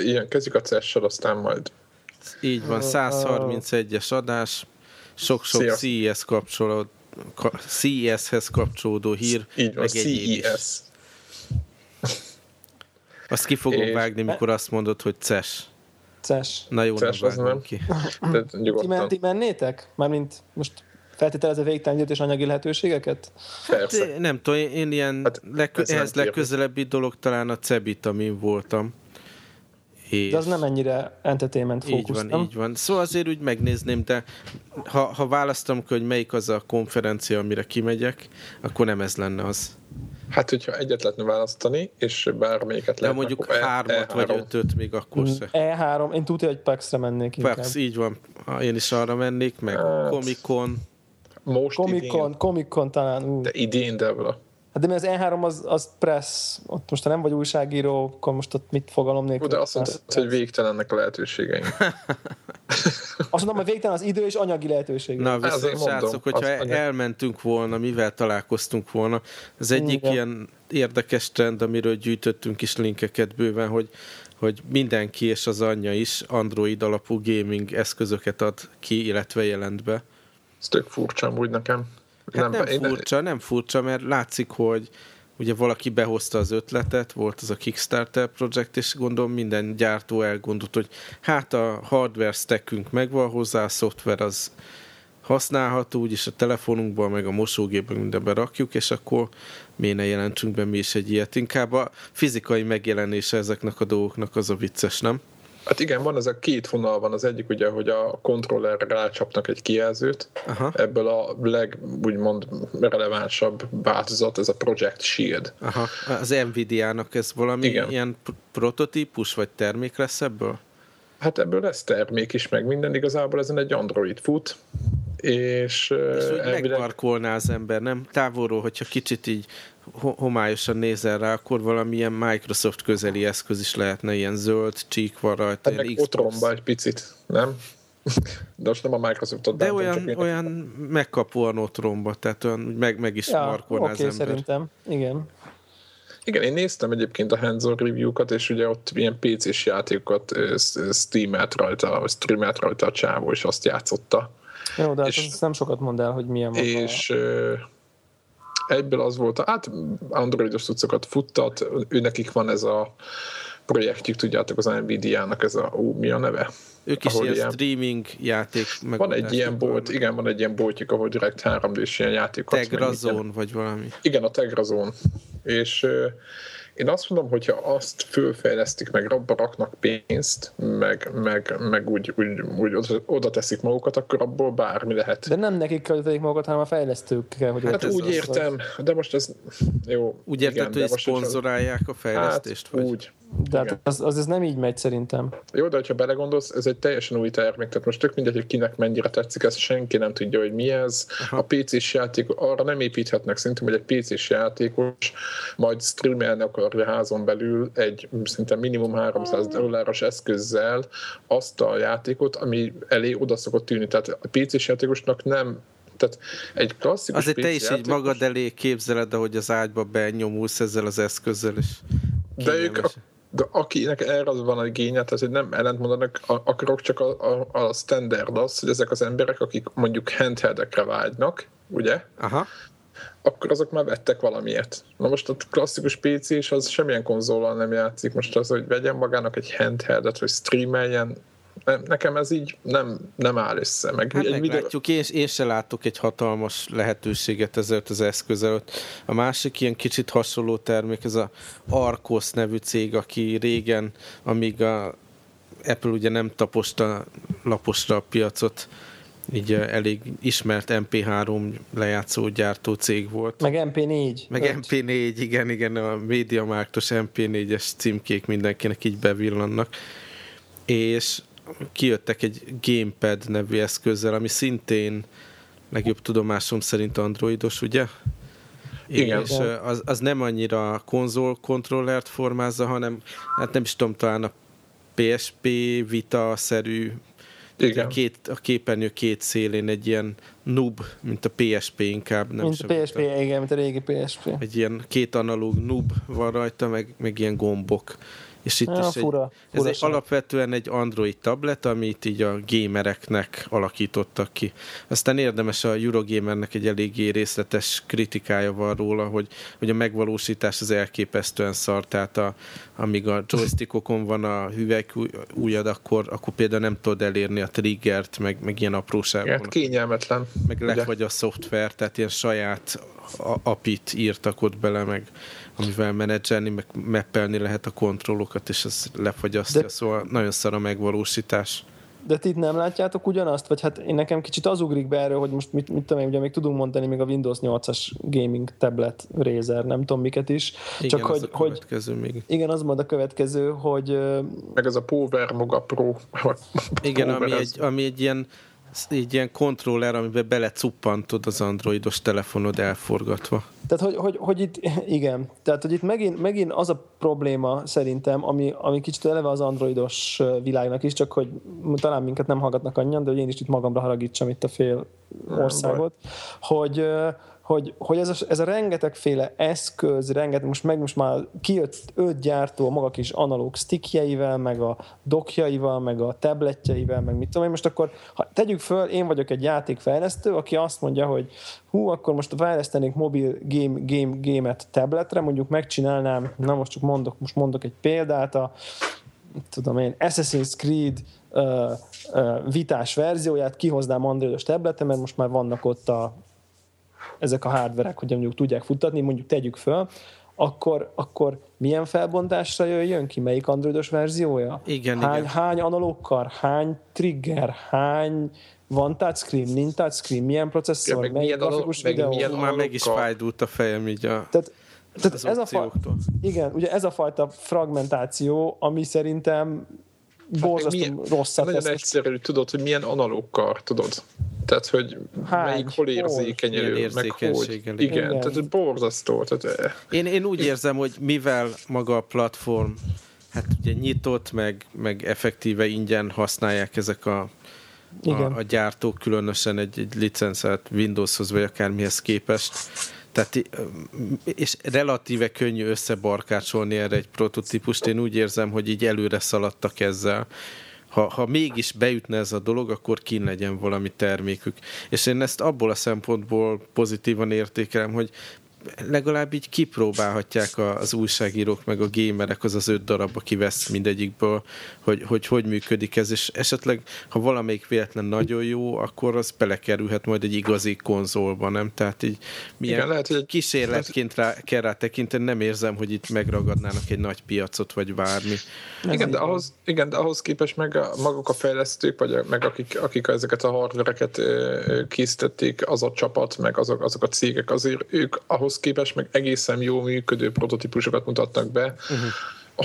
ilyen kezdjük a ces aztán majd. Így van, 131-es adás, sok-sok CES kapcsolód, CES-hez kapcsolódó hír. Így van, CES. Azt ki fogom és... vágni, mikor azt mondod, hogy CES. CES. Na jó, CES, nem nem. ki. ti, men, ti mennétek? Mármint most feltételezve végtelen és anyagi lehetőségeket? Hát, nem tudom, én ilyen hát, legkö- ehhez legközelebbi dolog talán a Cebit, amin voltam. És... De az nem ennyire entertainment fókusz, Így van, nem? így van. Szóval azért úgy megnézném, de ha, ha választom, hogy melyik az a konferencia, amire kimegyek, akkor nem ez lenne az. Hát, hogyha egyet lehetne választani, és bármelyiket lehet. De mondjuk e- hármat E3. vagy ötöt még akkor se. E3, én tudja, hogy PAX-re mennék inkább. PAX, így van. Én is arra mennék, meg hát, Comic-Con. Most Comic-Con, Comic-Con talán. Ú. De idén, de Hát de mi az E3 az, az press, ott most ha nem vagy újságíró, akkor most ott mit fogalom nélkül? De azt mondtad, hogy végtelennek a lehetőségeim. azt mondom, hogy végtelen az idő és anyagi lehetőség. Na, viszont srácok, hogyha elmentünk volna, mivel találkoztunk volna, az egyik Igen. ilyen érdekes trend, amiről gyűjtöttünk is linkeket bőven, hogy hogy mindenki és az anyja is Android alapú gaming eszközöket ad ki, illetve jelent be. Ez tök furcsa úgy nekem. Hát nem, nem furcsa, nem furcsa, mert látszik, hogy ugye valaki behozta az ötletet, volt az a Kickstarter projekt, és gondolom minden gyártó elgondolt, hogy hát a hardware stackünk megvan hozzá, a szoftver az használható, úgyis a telefonunkban, meg a mosógépben mindenben rakjuk, és akkor miért ne jelentsünk be mi is egy ilyet. Inkább a fizikai megjelenése ezeknek a dolgoknak az a vicces, nem? Hát igen, van ez a két vonal van. Az egyik ugye, hogy a kontrollerre rácsapnak egy kijelzőt. Aha. Ebből a leg, úgymond relevánsabb változat, ez a Project Shield. Aha. Az Nvidia-nak ez valami igen. ilyen prototípus vagy termék lesz ebből? Hát ebből lesz termék is, meg minden. Igazából ezen egy Android fut, és, és úgy elvileg... megmarkolná az ember, nem? Távolról, hogyha kicsit így homályosan nézel rá, akkor valamilyen Microsoft közeli eszköz is lehetne, ilyen zöld csík van rajta. Hát meg otromba egy picit, nem? De most nem a Microsoftot De olyan, csak olyan megkapóan otromba, tehát olyan meg, meg is ja, markolná okay, az ember. szerintem, igen. Igen, én néztem egyébként a hands review-kat, és ugye ott ilyen PC-s játékokat streamelt rajta, vagy streamelt rajta a csávó, és azt játszotta. Jó, de hát és, ez nem sokat mond el, hogy milyen van. És a egyből az volt, hát androidos cuccokat futtat, ő nekik van ez a projektjük, tudjátok, az Nvidia-nak ez a, ó, mi a neve? Ők is ilyen, ilyen streaming játék Van egy ilyen bolt, igen, van egy ilyen boltjuk, ahol direkt 3D-s ilyen játékokat. Tegrazone, vagy valami. Igen, a Tegrazone. És én azt mondom, hogyha azt fölfejlesztik, meg abba raknak pénzt, meg, meg, meg úgy, úgy, úgy oda, oda teszik magukat, akkor abból bármi lehet. De nem nekik kell magukat, hanem a fejlesztők kell, hogy Hát úgy értem, az. de most ez jó. Úgy érted, hogy szponzorálják a fejlesztést? Hát, vagy? úgy. De hát az, az, ez nem így megy szerintem. Jó, de ha belegondolsz, ez egy teljesen új termék, tehát most tök mindegy, hogy kinek mennyire tetszik, ezt senki nem tudja, hogy mi ez. Aha. A PC-s játék, arra nem építhetnek szerintem, hogy egy PC-s játékos majd streamelni akarja házon belül egy szinte minimum 300 dolláros eszközzel azt a játékot, ami elé oda szokott tűnni. Tehát a PC-s játékosnak nem tehát egy klasszikus Azért te is játékos... így magad elé képzeled, ahogy az ágyba benyomulsz ezzel az eszközzel, és de ők, a, de akinek erre az van a igénye, tehát hogy nem ellentmondanak, akarok csak a, a, a standard az, hogy ezek az emberek, akik mondjuk handheldekre vágynak, ugye? Aha. Akkor azok már vettek valamiért. Na most a klasszikus PC és az semmilyen konzollal nem játszik. Most az, hogy vegyen magának egy handheldet, hogy streameljen, nekem ez így nem, nem áll össze. Meg hát egy meglátjuk, videó... én, én se látok egy hatalmas lehetőséget ezért az eszköz előtt. A másik ilyen kicsit hasonló termék, ez a Arcos nevű cég, aki régen, amíg a Apple ugye nem taposta laposra a piacot, így elég ismert MP3 lejátszó gyártó cég volt. Meg MP4. Meg öt. MP4, igen, igen, a MediaMarktos MP4-es címkék mindenkinek így bevillannak. És kijöttek egy Gamepad nevű eszközzel, ami szintén legjobb tudomásom szerint androidos, ugye? Igen. És az, az nem annyira konzol kontrollert formázza, hanem hát nem is tudom, talán a PSP Vita-szerű igen. Két, a képernyő két szélén egy ilyen nub, mint a PSP inkább. Nem mint a PSP, a, igen, mint a régi PSP. Egy ilyen két analóg nub van rajta, meg, meg ilyen gombok És itt ja, is fura, egy, fura ez egy alapvetően egy Android tablet, amit így a gamereknek alakítottak ki. Aztán érdemes a Eurogamernek egy eléggé részletes kritikája van róla, hogy, hogy a megvalósítás az elképesztően szar, tehát a, amíg a joystickokon van a hüvelyk ujjad, akkor, akkor például nem tudod elérni a triggert, meg, meg ilyen apróságban. Hát kényelmetlen. Meg lefagy a szoftver, tehát ilyen saját apit írtak ott bele, meg amivel menedzselni, meg meppelni lehet a kontrollokat, és ez lefagyasztja, De... szóval nagyon szar a megvalósítás. De ti nem látjátok ugyanazt? Vagy hát én nekem kicsit az ugrik be erről, hogy most mit, mit tudom én, ugye még tudunk mondani még a Windows 8-as gaming tablet Razer, nem tudom miket is. Igen, Csak az hogy, a következő hogy, még. Igen, az majd a következő, hogy... Meg ez a Power Moga Pro. Igen, ami egy, ami egy ilyen így ilyen kontroller, amiben belecuppantod az androidos telefonod elforgatva. Tehát, hogy, hogy, hogy itt, igen, tehát, hogy itt megint, megint az a probléma szerintem, ami, ami kicsit eleve az androidos világnak is, csak hogy talán minket nem hallgatnak annyian, de hogy én is itt magamra haragítsam itt a fél országot, hogy, hogy, hogy ez, a, ez a rengetegféle eszköz, rengeteg, most meg most már kijött öt gyártó a maga kis analóg stickjeivel, meg a dokjaival, meg a tabletjeivel, meg mit tudom én, most akkor ha tegyük föl, én vagyok egy játékfejlesztő, aki azt mondja, hogy hú, akkor most fejlesztenék mobil game, game, game-et tabletre, mondjuk megcsinálnám, na most csak mondok, most mondok egy példát, a tudom én, Assassin's Creed uh, uh, vitás verzióját kihoznám androidos tabletre, mert most már vannak ott a ezek a hardverek, hogy mondjuk tudják futtatni, mondjuk tegyük föl, akkor, akkor milyen felbontásra jöjjön ki? Melyik androidos verziója? Igen, hány, igen. Hány analóg hány trigger, hány van touchscreen, nincs touchscreen, milyen processzor, ja, meg melyik grafikus videó? Milyen Már meg is fájdult a fejem így a... Tehát, tehát ez a fa- igen, ugye ez a fajta fragmentáció, ami szerintem borzasztó rosszat Nagyon tesz. egyszerű, tudod, hogy milyen analókkal, tudod. Tehát, hogy Hány, melyik hol érzékenyelő, meg hogy. Igen, igen, tehát borzasztó. Tehát... Eh. Én, én úgy érzem, hogy mivel maga a platform hát ugye nyitott, meg, meg effektíve ingyen használják ezek a, a, a gyártók, különösen egy, egy licenszelt Windowshoz, vagy akármihez képest, tehát, és relatíve könnyű összebarkácsolni erre egy prototípust. Én úgy érzem, hogy így előre szaladtak ezzel. Ha, ha mégis beütne ez a dolog, akkor kín legyen valami termékük. És én ezt abból a szempontból pozitívan értékelem, hogy legalább így kipróbálhatják az újságírók, meg a gamerek, az az öt darab, aki vesz mindegyikből, hogy, hogy hogy működik ez, és esetleg, ha valamelyik véletlen nagyon jó, akkor az belekerülhet majd egy igazi konzolba, nem? Tehát így milyen Igen, lehet, hogy kísérletként rá, kell rá tekinteni, nem érzem, hogy itt megragadnának egy nagy piacot, vagy bármi. Igen, de ahhoz, igen, de ahhoz képest meg a, maguk a fejlesztők, vagy a, meg akik, akik ezeket a hardvereket készítették, az a csapat, meg azok, azok a cégek, azért ők ahhoz ahhoz képest meg egészen jó működő prototípusokat mutatnak be, uh-huh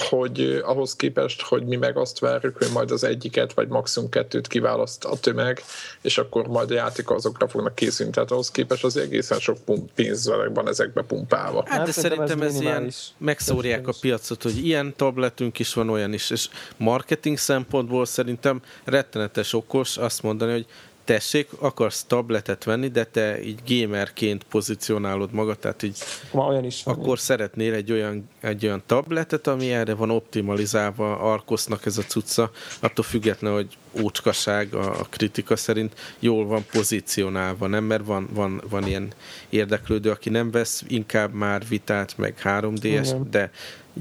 hogy ahhoz képest, hogy mi meg azt várjuk, hogy majd az egyiket, vagy maximum kettőt kiválaszt a tömeg, és akkor majd a játék azokra fognak készülni. Tehát ahhoz képest az egészen sok pénz van ezekbe pumpálva. Hát, de szerintem ez, ez ilyen megszórják a piacot, hogy ilyen tabletünk is van, olyan is, és marketing szempontból szerintem rettenetes okos azt mondani, hogy tessék, akarsz tabletet venni, de te így gamerként pozícionálod magad, tehát így Ma olyan is van, akkor szeretnél egy olyan, egy olyan tabletet, ami erre van optimalizálva, arkosznak ez a cucca, attól független, hogy ócskaság a, a kritika szerint jól van pozícionálva, nem? Mert van, van, van ilyen érdeklődő, aki nem vesz inkább már vitát, meg 3D-es, de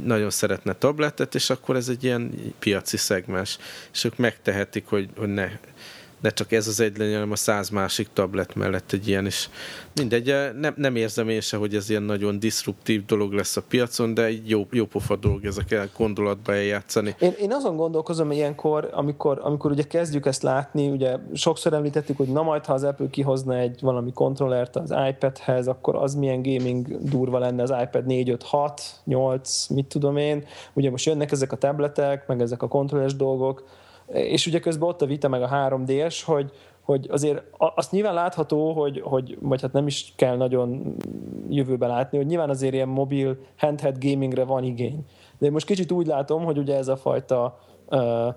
nagyon szeretne tabletet, és akkor ez egy ilyen piaci szegmens, és ők megtehetik, hogy, hogy ne ne csak ez az egy legyen, hanem a száz másik tablet mellett egy ilyen is. Mindegy, eh, nem, nem érzem én se, hogy ez ilyen nagyon disruptív dolog lesz a piacon, de egy jó, jó pofa dolog ezek el gondolatba eljátszani. Én, én azon gondolkozom ilyenkor, amikor, amikor ugye kezdjük ezt látni, ugye sokszor említettük, hogy na majd, ha az Apple kihozna egy valami kontrollert az iPadhez, akkor az milyen gaming durva lenne az iPad 4, 5, 6, 8, mit tudom én. Ugye most jönnek ezek a tabletek, meg ezek a kontrolleres dolgok, és ugye közben ott a vita meg a 3D-s, hogy, hogy azért azt nyilván látható, hogy, hogy, vagy hát nem is kell nagyon jövőbe látni, hogy nyilván azért ilyen mobil handheld gamingre van igény. De én most kicsit úgy látom, hogy ugye ez a fajta uh,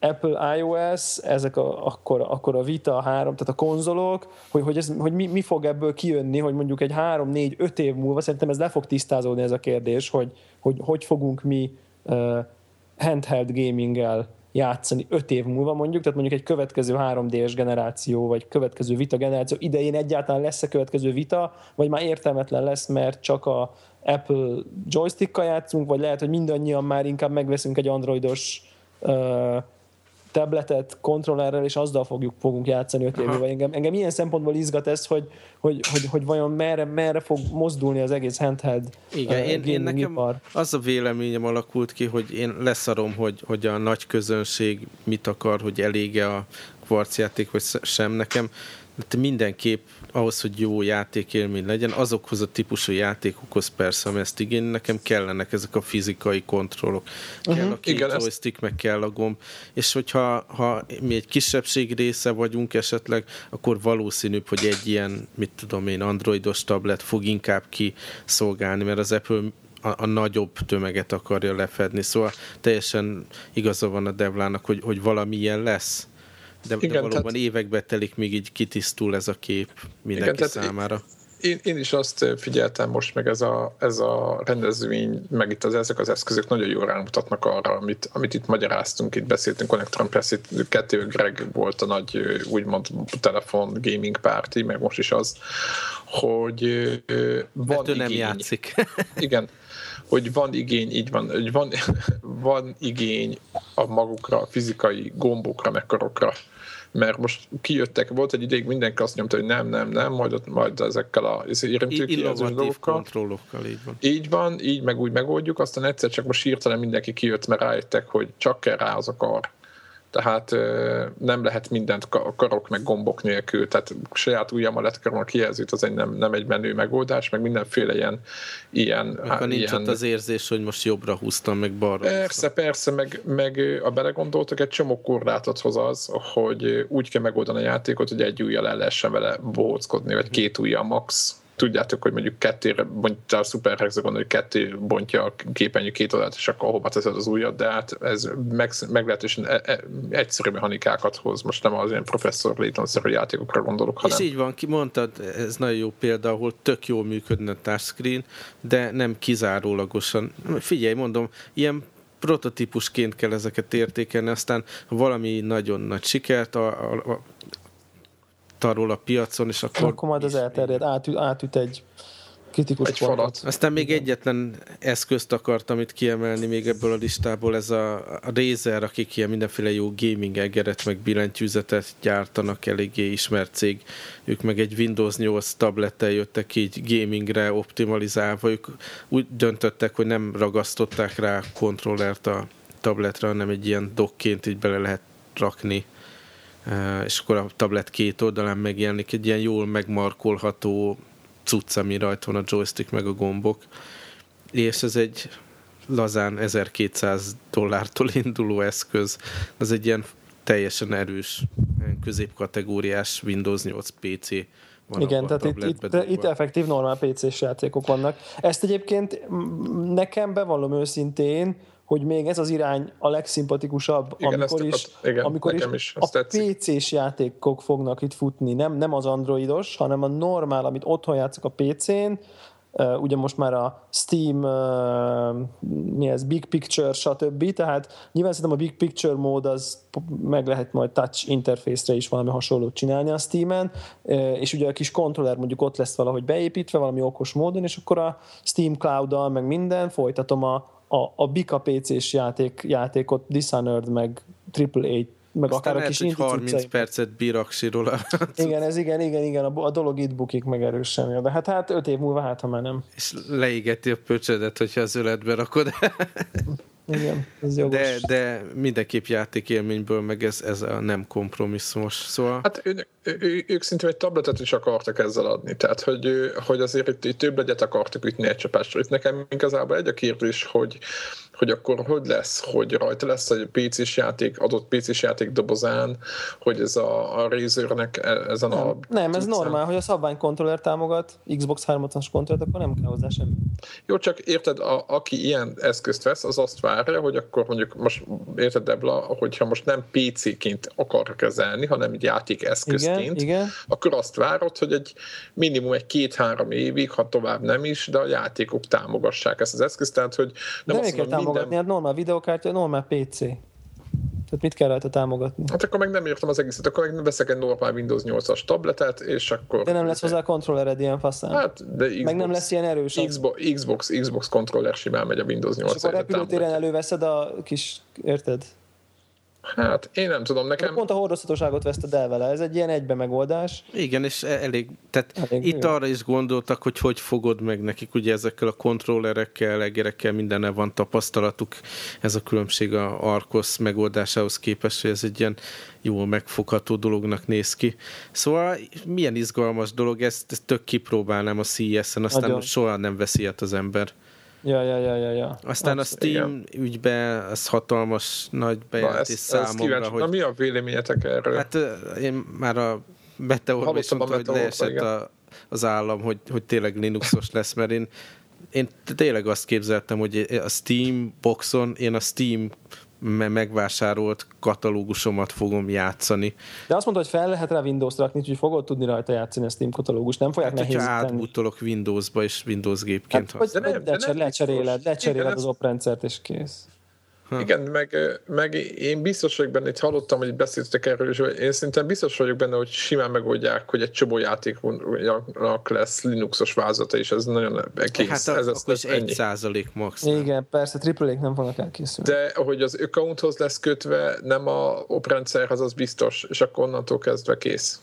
Apple iOS, ezek a, akkor, akkor a Vita 3, tehát a konzolok, hogy, hogy, ez, hogy mi, mi fog ebből kijönni, hogy mondjuk egy 3-4-5 év múlva, szerintem ez le fog tisztázódni ez a kérdés, hogy hogy, hogy fogunk mi uh, handheld gaminggel játszani öt év múlva mondjuk, tehát mondjuk egy következő 3D-es generáció, vagy következő vita generáció idején egyáltalán lesz a következő vita, vagy már értelmetlen lesz, mert csak a Apple joystickkal játszunk, vagy lehet, hogy mindannyian már inkább megveszünk egy androidos uh, tabletet, kontrollerrel, és azzal fogjuk, fogunk játszani öt évvel. Engem, engem ilyen szempontból izgat ez, hogy, hogy, hogy, hogy vajon merre, merre fog mozdulni az egész handheld Igen, uh, én, én nekem ipar. az a véleményem alakult ki, hogy én leszarom, hogy, hogy a nagy közönség mit akar, hogy elége a kvarcjáték, vagy sem nekem. De mindenképp ahhoz, hogy jó játékélmény legyen, azokhoz a típusú játékokhoz persze, ami ezt igény, nekem kellenek ezek a fizikai kontrollok. Kell uh-huh. a két Igen, joystick, ezt... meg kell a gomb, és hogyha ha mi egy kisebbség része vagyunk esetleg, akkor valószínűbb, hogy egy ilyen, mit tudom én, androidos tablet fog inkább kiszolgálni, mert az Apple a, a nagyobb tömeget akarja lefedni. Szóval teljesen igaza van a Devlának, hogy, hogy valami ilyen lesz. De, Igen, de valóban tehát, évekbe telik, még így kitisztul ez a kép mindenki igen, számára. Én, én is azt figyeltem most, meg ez a, ez a rendezvény, meg itt az, ezek az eszközök nagyon jól rámutatnak arra, amit, amit itt magyaráztunk, itt beszéltünk Connectron Press, itt kettő Greg volt a nagy úgymond telefon gaming party, meg most is az, hogy van hát igény. nem játszik. Igen, hogy van igény, így van, hogy van, van igény a magukra, a fizikai gombokra, meg karokra mert most kijöttek, volt egy ideig mindenki azt nyomta, hogy nem, nem, nem, majd, majd ezekkel a érintőkijelző dolgokkal. kontrollokkal, így van. Így van, így meg úgy megoldjuk, aztán egyszer csak most hirtelen mindenki kijött, mert rájöttek, hogy csak kell rá az a kar tehát nem lehet mindent karok meg gombok nélkül, tehát saját ujjammal lett a kijelzőt, az egy nem, nem egy menő megoldás, meg mindenféle ilyen... ilyen meg ha nincs ilyen... ott az érzés, hogy most jobbra húztam, meg balra Persze, húztam. persze, meg, meg a belegondoltak, egy csomó korlátot hoz az, hogy úgy kell megoldani a játékot, hogy egy ujjal el lehessen vele bohóckodni, vagy két ujjal max tudjátok, hogy mondjuk kettőre bontja a Super Hexagon, hogy kettő bontja a képernyő két oldalt, és akkor hova teszed az ujjat, de hát ez meg, meglehetősen e, e, egyszerű mechanikákat hoz. Most nem az ilyen professzor Layton-szerű játékokra gondolok, hanem... És így van, ki mondtad, ez nagyon jó példa, ahol tök jól működne a touchscreen, de nem kizárólagosan. Figyelj, mondom, ilyen prototípusként kell ezeket értékelni, aztán valami nagyon nagy sikert, a, a, a arról a piacon, és akkor... Akkor majd az elterjed, átüt, átüt egy kritikus egy falat. Aztán még egyetlen eszközt akartam itt kiemelni még ebből a listából, ez a, a Razer, akik ilyen mindenféle jó gaming egeret, meg billentyűzetet gyártanak, eléggé ismert cég. Ők meg egy Windows 8 tablettel jöttek így gamingre optimalizálva. Ők úgy döntöttek, hogy nem ragasztották rá kontrollert a tabletre, hanem egy ilyen dokként így bele lehet rakni és akkor a tablet két oldalán megjelenik egy ilyen jól megmarkolható cucc, ami rajta van a joystick meg a gombok, és ez egy lazán 1200 dollártól induló eszköz. Ez egy ilyen teljesen erős, középkategóriás Windows 8 PC van Igen, tehát itt, itt, itt effektív normál PC-s játékok vannak. Ezt egyébként nekem bevallom őszintén, hogy még ez az irány a legszimpatikusabb, igen, amikor is, a, igen, amikor is, is a PC-s játékok fognak itt futni, nem, nem az androidos, hanem a normál, amit otthon játszok a PC-n, Uh, ugye most már a Steam, uh, mi ez, Big Picture, stb. Tehát nyilván szerintem a Big Picture mód az meg lehet majd touch interfészre is valami hasonlót csinálni a Steam-en, uh, és ugye a kis kontroller mondjuk ott lesz valahogy beépítve valami okos módon, és akkor a Steam Cloud-dal meg minden, folytatom a, a, a Bika PC-s játék, játékot, Dishonored, meg AAA meg Aztán akár a kis lehet, 30 cuccai. percet bíraksi róla. igen, ez igen, igen, igen, a, a dolog itt bukik meg erősen. De hát, hát öt év múlva hát, ha már nem. És leégeti a pöcsedet, hogyha az öletbe rakod. Igen, ez jogos. De, de mindenképp játékélményből meg ez, ez a nem kompromisszumos. Szóval... Hát ő, ő, ők szintén egy tabletet is akartak ezzel adni, tehát hogy, hogy azért itt, itt több legyet akartak ütni egy csapásra. Itt nekem igazából egy a kérdés, hogy, hogy akkor hogy lesz, hogy rajta lesz egy PC-s játék, adott PC-s játék dobozán, hogy ez a, a Razernek e, ezen nem, a... Nem, ez normál, hogy a szabványkontroller támogat Xbox 360-as kontrollert, akkor nem kell hozzá semmi. Jó, csak érted, a, aki ilyen eszközt vesz, az azt várja, hogy akkor mondjuk most érted, Debla, hogyha most nem PC-ként akar kezelni, hanem egy játékeszközként, igen, igen. akkor azt várod, hogy egy minimum egy két-három évig, ha tovább nem is, de a játékok támogassák ezt az eszközt, tehát hogy nem, nem azt mondom, támogatni? Hát normál videokártya, normál PC. Tehát mit kell rajta támogatni? Hát akkor meg nem értem az egészet, akkor meg veszek egy normál Windows 8-as tabletet, és akkor... De nem lesz hozzá kontrollered ilyen faszán. Hát, de Xbox, meg nem lesz ilyen erős. Xbox, Xbox, Xbox controller simán megy a Windows 8 És akkor repülőtéren előveszed a kis, érted? Hát én nem tudom, nekem... Pont a hordozhatóságot veszted el vele, ez egy ilyen egybe megoldás. Igen, és e- elég, tehát elég itt jó. arra is gondoltak, hogy hogy fogod meg nekik, ugye ezekkel a kontrollerekkel, egerekkel minden van tapasztalatuk, ez a különbség a Arcos megoldásához képest, hogy ez egy ilyen jól megfogható dolognak néz ki. Szóval milyen izgalmas dolog, ezt, ezt tök kipróbálnám a CES-en, aztán Nagyon. soha nem veszi az ember. Ja, ja, ja, ja, ja. Aztán Azt, a Steam igen. ügybe ez hatalmas nagy bejelentés számomra. Ezt hogy... Na mi a véleményetek erről? Hát én már a Meteorban is mondtam, hogy leesett a, az állam, hogy, hogy tényleg Linuxos lesz, mert én, én tényleg azt képzeltem, hogy a Steam boxon én a Steam megvásárolt katalógusomat fogom játszani. De azt mondta, hogy fel lehet rá Windows-t rakni, úgyhogy fogod tudni rajta játszani a Steam katalógus. Nem fogják hát, nehéz átbutolok Windows-ba és Windows gépként. Hát, hogy, de nem, de nem lecseréled, lecseréled az oprendszert és kész. Ha. Igen, meg, meg én biztos vagyok benne, itt hallottam, hogy beszéltek erről, és én szerintem biztos vagyok benne, hogy simán megoldják, hogy egy csomó játéknak lesz Linuxos vázata, és ez nagyon kész. Hát ez, akkor ez, egy százalék max. Igen, persze, triple nem fognak elkészülni. De hogy az accounthoz lesz kötve, nem a oprendszerhez, az biztos, és akkor onnantól kezdve kész.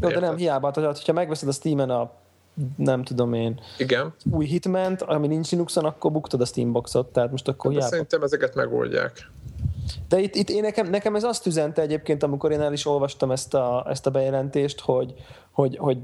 Jó, de nem hiába, tehát, ha megveszed a Steam-en a nem tudom én, Igen. új hitman ami nincs Linuxon, akkor buktad a Steamboxot, tehát most akkor hát, Szerintem ezeket megoldják. De itt, itt én nekem, nekem ez azt üzente egyébként, amikor én el is olvastam ezt a, ezt a bejelentést, hogy, hogy, hogy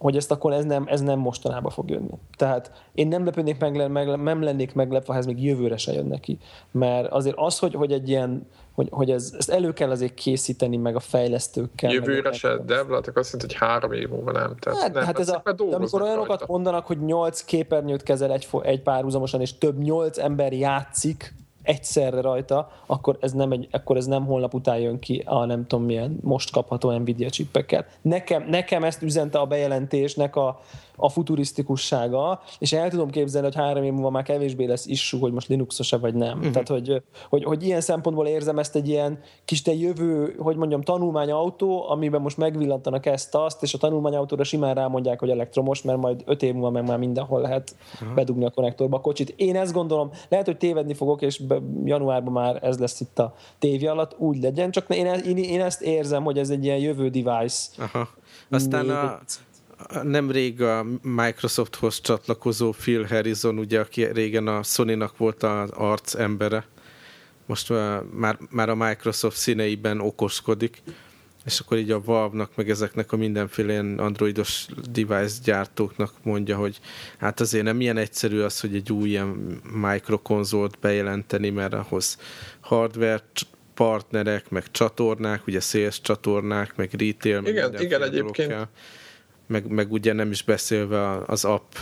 hogy ezt akkor ez nem, ez nem mostanában fog jönni. Tehát én nem lepődnék meg, meg, nem lennék meglepve, ha ez még jövőre se jön neki. Mert azért az, hogy, hogy egy ilyen, hogy, hogy ez, ezt elő kell azért készíteni meg a fejlesztőkkel. Jövőre se, de hát azt mondta, hogy három év múlva nem. Tehát hát, nem, hát ez a, de amikor olyanokat rajta. mondanak, hogy nyolc képernyőt kezel egy, egy párhuzamosan, és több nyolc ember játszik, egyszerre rajta, akkor ez nem, egy, akkor ez nem holnap után jön ki a nem tudom milyen most kapható Nvidia csippekkel. Nekem, nekem ezt üzente a bejelentésnek a, a futurisztikussága, és el tudom képzelni, hogy három év múlva már kevésbé lesz issú, hogy most Linuxos-e vagy nem. Uh-huh. Tehát, hogy, hogy, hogy, ilyen szempontból érzem ezt egy ilyen kis te jövő, hogy mondjam, tanulmányautó, amiben most megvillantanak ezt-azt, és a tanulmányautóra simán rámondják, hogy elektromos, mert majd öt év múlva meg már mindenhol lehet uh-huh. bedugni a konnektorba a kocsit. Én ezt gondolom, lehet, hogy tévedni fogok, és januárban már ez lesz itt a tévé alatt, úgy legyen, csak én, én, én ezt érzem, hogy ez egy ilyen jövő device. Aha. Aztán a, nemrég a Microsofthoz csatlakozó Phil Harrison, ugye, aki régen a Sony-nak volt az arc embere, most már, már a Microsoft színeiben okoskodik, és akkor így a Valve-nak, meg ezeknek a mindenféle ilyen androidos device gyártóknak mondja, hogy hát azért nem ilyen egyszerű az, hogy egy új ilyen microkonzolt bejelenteni, mert ahhoz hardware partnerek, meg csatornák, ugye sales csatornák, meg retail, meg igen, igen egyébként kell meg, meg ugye nem is beszélve az app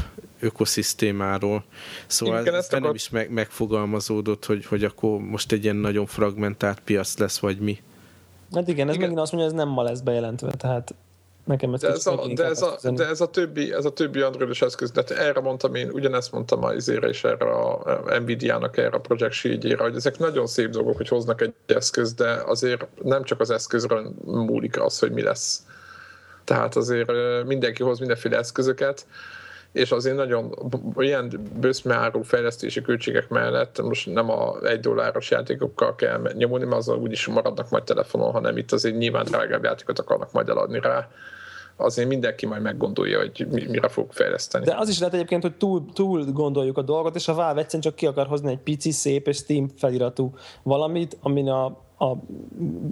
ökoszisztémáról. Szóval Igen, ez akar... is meg, megfogalmazódott, hogy, hogy akkor most egy ilyen nagyon fragmentált piac lesz, vagy mi. Hát igen, ez igen. megint azt mondja, ez nem ma lesz bejelentve, tehát nekem ez, de ez, a, de, ez a, de ez a többi, ez a többi androidos eszköz, de erre mondtam én, ugyanezt mondtam a izére és erre a Nvidia-nak, erre a Project shield hogy ezek nagyon szép dolgok, hogy hoznak egy eszköz, de azért nem csak az eszközről múlik az, hogy mi lesz tehát azért mindenki hoz mindenféle eszközöket, és azért nagyon ilyen bőszmeárú fejlesztési költségek mellett most nem a egy dolláros játékokkal kell nyomulni, mert azzal úgyis maradnak majd telefonon, hanem itt azért nyilván drágább játékot akarnak majd eladni rá azért mindenki majd meggondolja, hogy mire fog fejleszteni. De az is lehet egyébként, hogy túl, túl gondoljuk a dolgot, és a Valve egyszerűen csak ki akar hozni egy pici, szép és Steam feliratú valamit, amin a a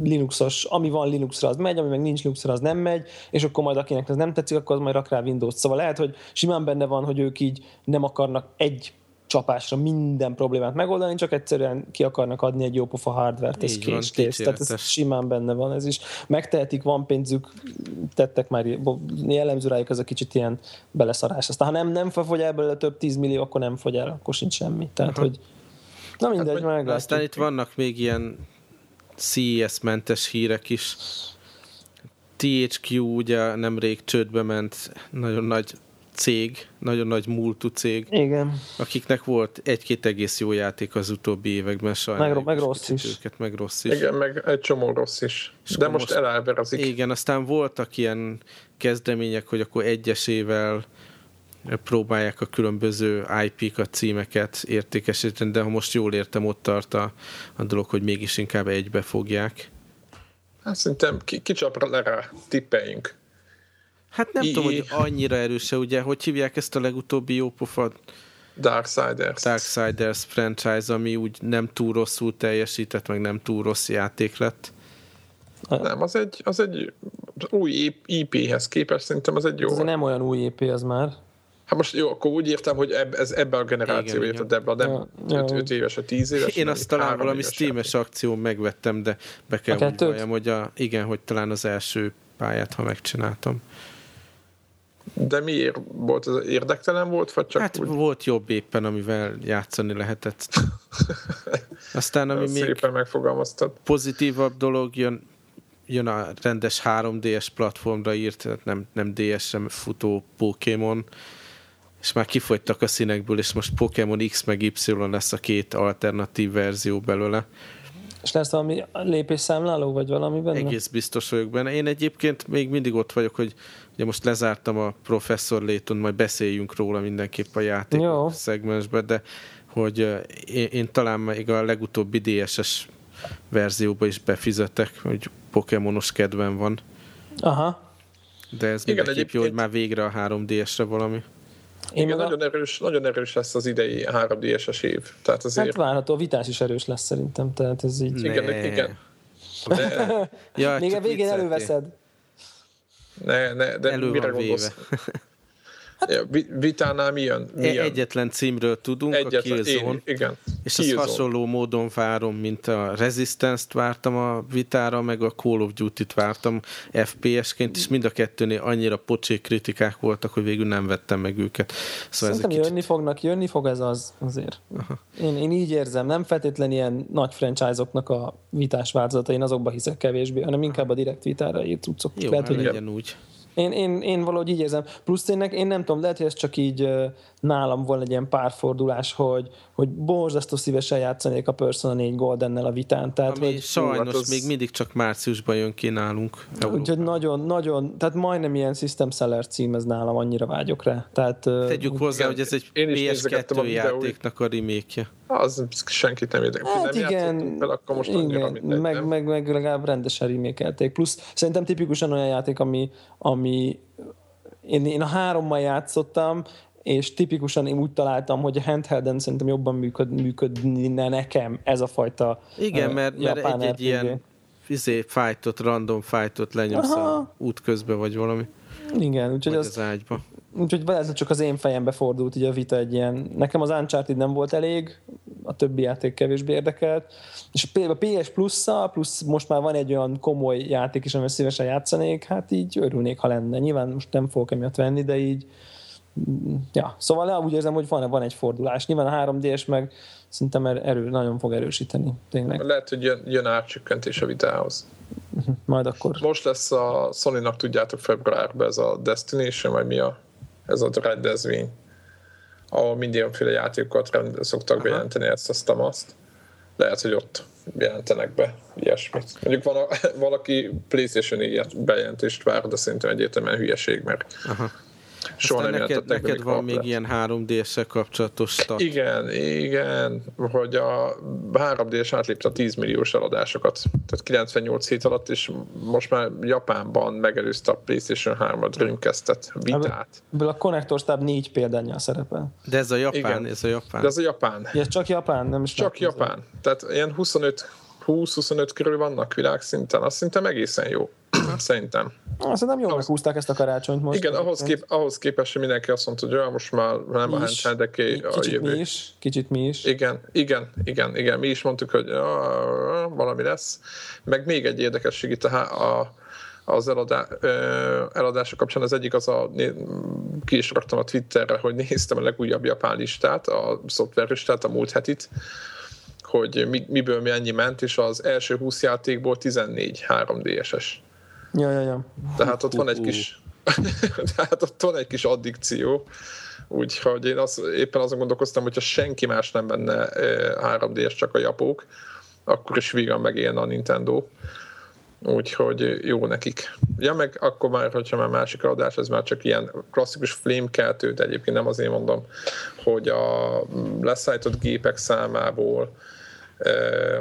Linuxos, ami van Linuxra, az megy, ami meg nincs Linuxra, az nem megy, és akkor majd akinek ez nem tetszik, akkor az majd rak rá Windows-t. Szóval lehet, hogy simán benne van, hogy ők így nem akarnak egy csapásra minden problémát megoldani, csak egyszerűen ki akarnak adni egy jó pofa hardware-t, ez kész, kész. Tehát ez simán benne van ez is. Megtehetik, van pénzük, tettek már, jellemző rájuk ez a kicsit ilyen beleszarás. Aztán ha nem, nem fogy el belőle több tízmillió, akkor nem fogy el, akkor sincs semmi. Tehát, hogy Na mindegy, hát, meglátjuk. Aztán itt vannak még ilyen CES-mentes hírek is. THQ ugye nemrég csődbe ment, nagyon nagy cég, nagyon nagy múltú cég, Igen. akiknek volt egy-két egész jó játék az utóbbi években, sajnáljuk. Meg, meg rossz is. Őket, meg rossz is. Igen, meg egy csomó rossz is. És De most, most eláberazik. Igen, aztán voltak ilyen kezdemények, hogy akkor egyesével próbálják a különböző IP-kat, címeket értékesíteni, de ha most jól értem, ott tart a, a dolog, hogy mégis inkább egybe fogják. Hát szerintem ki, kicsapra le rá, tippeljünk. Hát nem I- tudom, hogy annyira erőse, ugye, hogy hívják ezt a legutóbbi jópofat? Darksiders. Darksiders franchise, ami úgy nem túl rosszul teljesített, meg nem túl rossz játék lett. Nem, az egy, az egy új IP-hez képest szerintem az egy jó. Ez nem olyan új IP, az már. Hát most jó, akkor úgy értem, hogy eb, ez ebben a generációban érted, Debla, nem ja, 5 éves, vagy 10 éves. Én azt talán valami Steam-es akció megvettem, de be kell úgy valljam, hogy a, igen, hogy talán az első pályát, ha megcsináltam. De miért volt ez? Érdektelen volt, vagy csak Hát úgy? volt jobb éppen, amivel játszani lehetett. Aztán, ami még szépen megfogalmaztad. pozitívabb dolog jön, jön a rendes 3DS platformra írt, tehát nem, nem DS-em futó Pokémon, és már kifogytak a színekből, és most Pokémon X meg Y lesz a két alternatív verzió belőle. És lesz valami lépésszámláló, vagy valami benne? Egész biztos vagyok benne. Én egyébként még mindig ott vagyok, hogy ugye most lezártam a Professor Layton, majd beszéljünk róla mindenképp a játék Jó. szegmensben, de hogy én, én talán még a legutóbbi DSS verzióba is befizetek, hogy Pokémonos kedvem van. Aha. De ez Igen, mindenképp jó, hogy már végre a 3DS-re valami. Én Igen, nagyon, a... erős, nagyon erős lesz az idei 3 ds év. Tehát azért... Hát várható, a vitás is erős lesz szerintem, tehát ez így... Ne. Igen, igen. De... ja, Még a végén előveszed. Ne, ne, de Elő mire gondolsz? Hát, ja, vitánál milyen, milyen? Egyetlen címről tudunk, Egyetlen, a Killzone. Én, igen. És Killzone. azt hasonló módon várom, mint a Resistance-t vártam a vitára, meg a Call of Duty-t vártam FPS-ként, és mind a kettőnél annyira pocsék kritikák voltak, hogy végül nem vettem meg őket. Szóval Szerintem kicsit... jönni fognak, jönni fog ez az azért. Én, én így érzem, nem feltétlenül ilyen nagy franchise-oknak a vitás változata, én azokba hiszek kevésbé, hanem inkább a direkt vitára írt cuccok. Jó, Lehet, hogy legyen úgy. Én, én, én valahogy így érzem. Plusz tényleg, én nem tudom, lehet, hogy ez csak így nálam volna egy ilyen párfordulás, hogy, hogy borzasztó szívesen játszanék a Persona 4 Goldennel a vitán. Tehát, Ami hogy, sajnos hát az... még mindig csak márciusban jön ki nálunk. Úgyhogy nagyon, nagyon, tehát majdnem ilyen System Seller cím ez nálam, annyira vágyok rá. Tehát, Tegyük hozzá, igen, hogy ez egy PS2 játéknak a remake Az senkit nem érdekel. Hát nem igen, fel, akkor most igen, mindegy, meg, meg, meg, legalább rendesen remékelték. Plusz szerintem tipikusan olyan játék, ami, ami én, én a hárommal játszottam, és tipikusan én úgy találtam, hogy a handhelden szerintem jobban működ, működne nekem ez a fajta Igen, mert, mert egy-egy ilyen izé, fightot, random fightot lenyomsz a út közben, vagy valami. Igen, úgyhogy az, az ágyba. Úgyhogy ez csak az én fejembe fordult így a vita egy ilyen. Nekem az Uncharted nem volt elég, a többi játék kevésbé érdekelt. És a PS plus plusz most már van egy olyan komoly játék is, amivel szívesen játszanék, hát így örülnék, ha lenne. Nyilván most nem fogok emiatt venni, de így ja, szóval úgy érzem, hogy van, van egy fordulás. Nyilván a 3D-s meg szerintem er- erő, nagyon fog erősíteni. Tényleg. Lehet, hogy jön, jön átcsökkentés a vitához. Majd akkor. Most lesz a Sony-nak, tudjátok, februárban ez a Destination, vagy mi a, ez a rendezvény, ahol mindenféle játékokat rend, szoktak Aha. bejelenteni ezt, azt, azt. Lehet, hogy ott jelentenek be ilyesmit. Mondjuk van a, valaki PlayStation bejelentést vár, de szerintem egyértelműen hülyeség, mert Aha Soha nem neked, neked van még ilyen 3D-szel kapcsolatos stat. Igen, igen, hogy a 3D-s átlépte a 10 milliós eladásokat. Tehát 98 hét alatt, és most már Japánban megelőzte a PlayStation 3 a Dreamcast-et, vitát. Ebből a Connector Tab 4 példányjal szerepel. De ez a Japán, igen. ez a Japán. De ez a Japán. Ja, csak Japán, nem is Csak Japán. Tehát ilyen 25 20-25 körül vannak világszinten, azt szerintem egészen jó. Szerintem. Szerintem jól meghúzták ezt a karácsonyt most. Igen, ahhoz, kép, ahhoz képest, hogy mindenki azt mondta, hogy olyan most már nem a handheldeké a Kicsit jövő. mi is, kicsit mi is. Igen, igen, igen, igen. Mi is mondtuk, hogy ah, valami lesz. Meg még egy érdekesség itt a, a az eladá, eladása kapcsán az egyik az a, ki is raktam a Twitterre, hogy néztem a legújabb japán listát, a szoftver listát, a múlt hetit, hogy mi, miből mi ennyi ment, és az első 20 játékból 14 3DS-es. Ja, ja, ja. Tehát ott van egy kis Tehát ott van egy kis addikció, úgyhogy én az, éppen azon gondolkoztam, hogyha senki más nem benne 3D-es, csak a japók, akkor is vígan megélne a Nintendo úgyhogy jó nekik. Ja, meg akkor már, hogyha már másik adás, ez már csak ilyen klasszikus flémkeltő, de egyébként nem azért mondom, hogy a leszállított gépek számából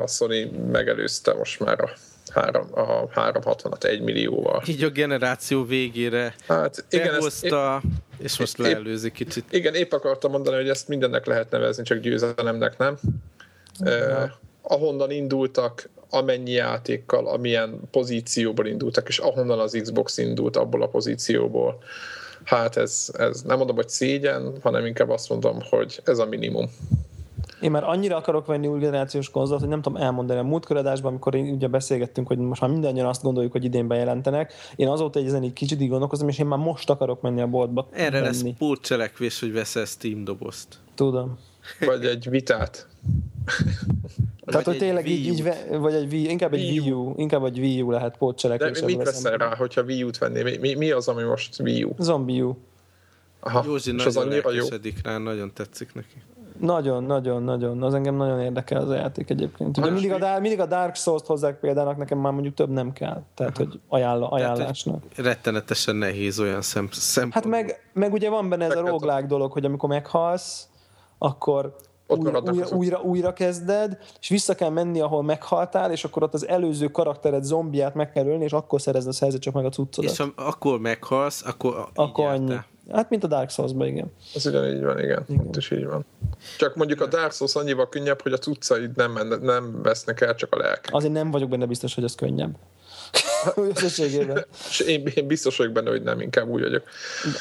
a Sony megelőzte most már a három, a 360-at 1 millióval. Így a generáció végére hát, igen, behozta, ezt, és most épp, leelőzi kicsit. Igen, épp akartam mondani, hogy ezt mindennek lehet nevezni, csak győzelemnek nem. Eh, ahonnan indultak, amennyi játékkal, amilyen pozícióból indultak, és ahonnan az Xbox indult abból a pozícióból. Hát ez, ez nem mondom, hogy szégyen, hanem inkább azt mondom, hogy ez a minimum. Én már annyira akarok venni új generációs konzolt, hogy nem tudom elmondani. A múltkor adásban, amikor én ugye beszélgettünk, hogy most már mindannyian azt gondoljuk, hogy idén bejelentenek, én azóta egy ezen így kicsit így gondolkozom, és én már most akarok menni a boltba. Erre venni. lesz pótcselekvés, hogy veszel Steam dobozt. Tudom. Vagy egy vitát. Tehát, hogy tényleg így, így, vagy egy Wii, inkább egy Wii U, inkább egy Wii U lehet pótcselekvés. De mit veszel rá, hogyha Wii U-t vennél? Mi, mi, mi, az, ami most Wii U? Zombie U. Aha, Józsi és az annyira jó. rá, nagyon tetszik neki. Nagyon, nagyon, nagyon. Az engem nagyon érdekel az a játék egyébként. Ugye mindig a, mindig a Dark Souls-t hozzák példának, nekem már mondjuk több nem kell. Tehát, hogy ajánl, ajánlásnak. Tehát, rettenetesen nehéz olyan szem, szempont. Hát meg, meg ugye van benne ez a roguelike dolog, hogy amikor meghalsz, akkor újra, újra, újra, újra kezded, és vissza kell menni, ahol meghaltál, és akkor ott az előző karaktered zombiát meg kell ölni, és akkor szerezd a szerzett csak meg a cuccodat. És akkor meghalsz, akkor, akkor annyi. Hát, mint a Dark Souls-ban, igen. Ez ugyanígy van, igen. igen. Ott is így van. Csak mondjuk a Dark Souls annyival könnyebb, hogy a cuccaid nem, nem vesznek el, csak a lelk. Azért nem vagyok benne biztos, hogy ez könnyebb. összességében. én, én biztos vagyok benne, hogy nem, inkább úgy vagyok.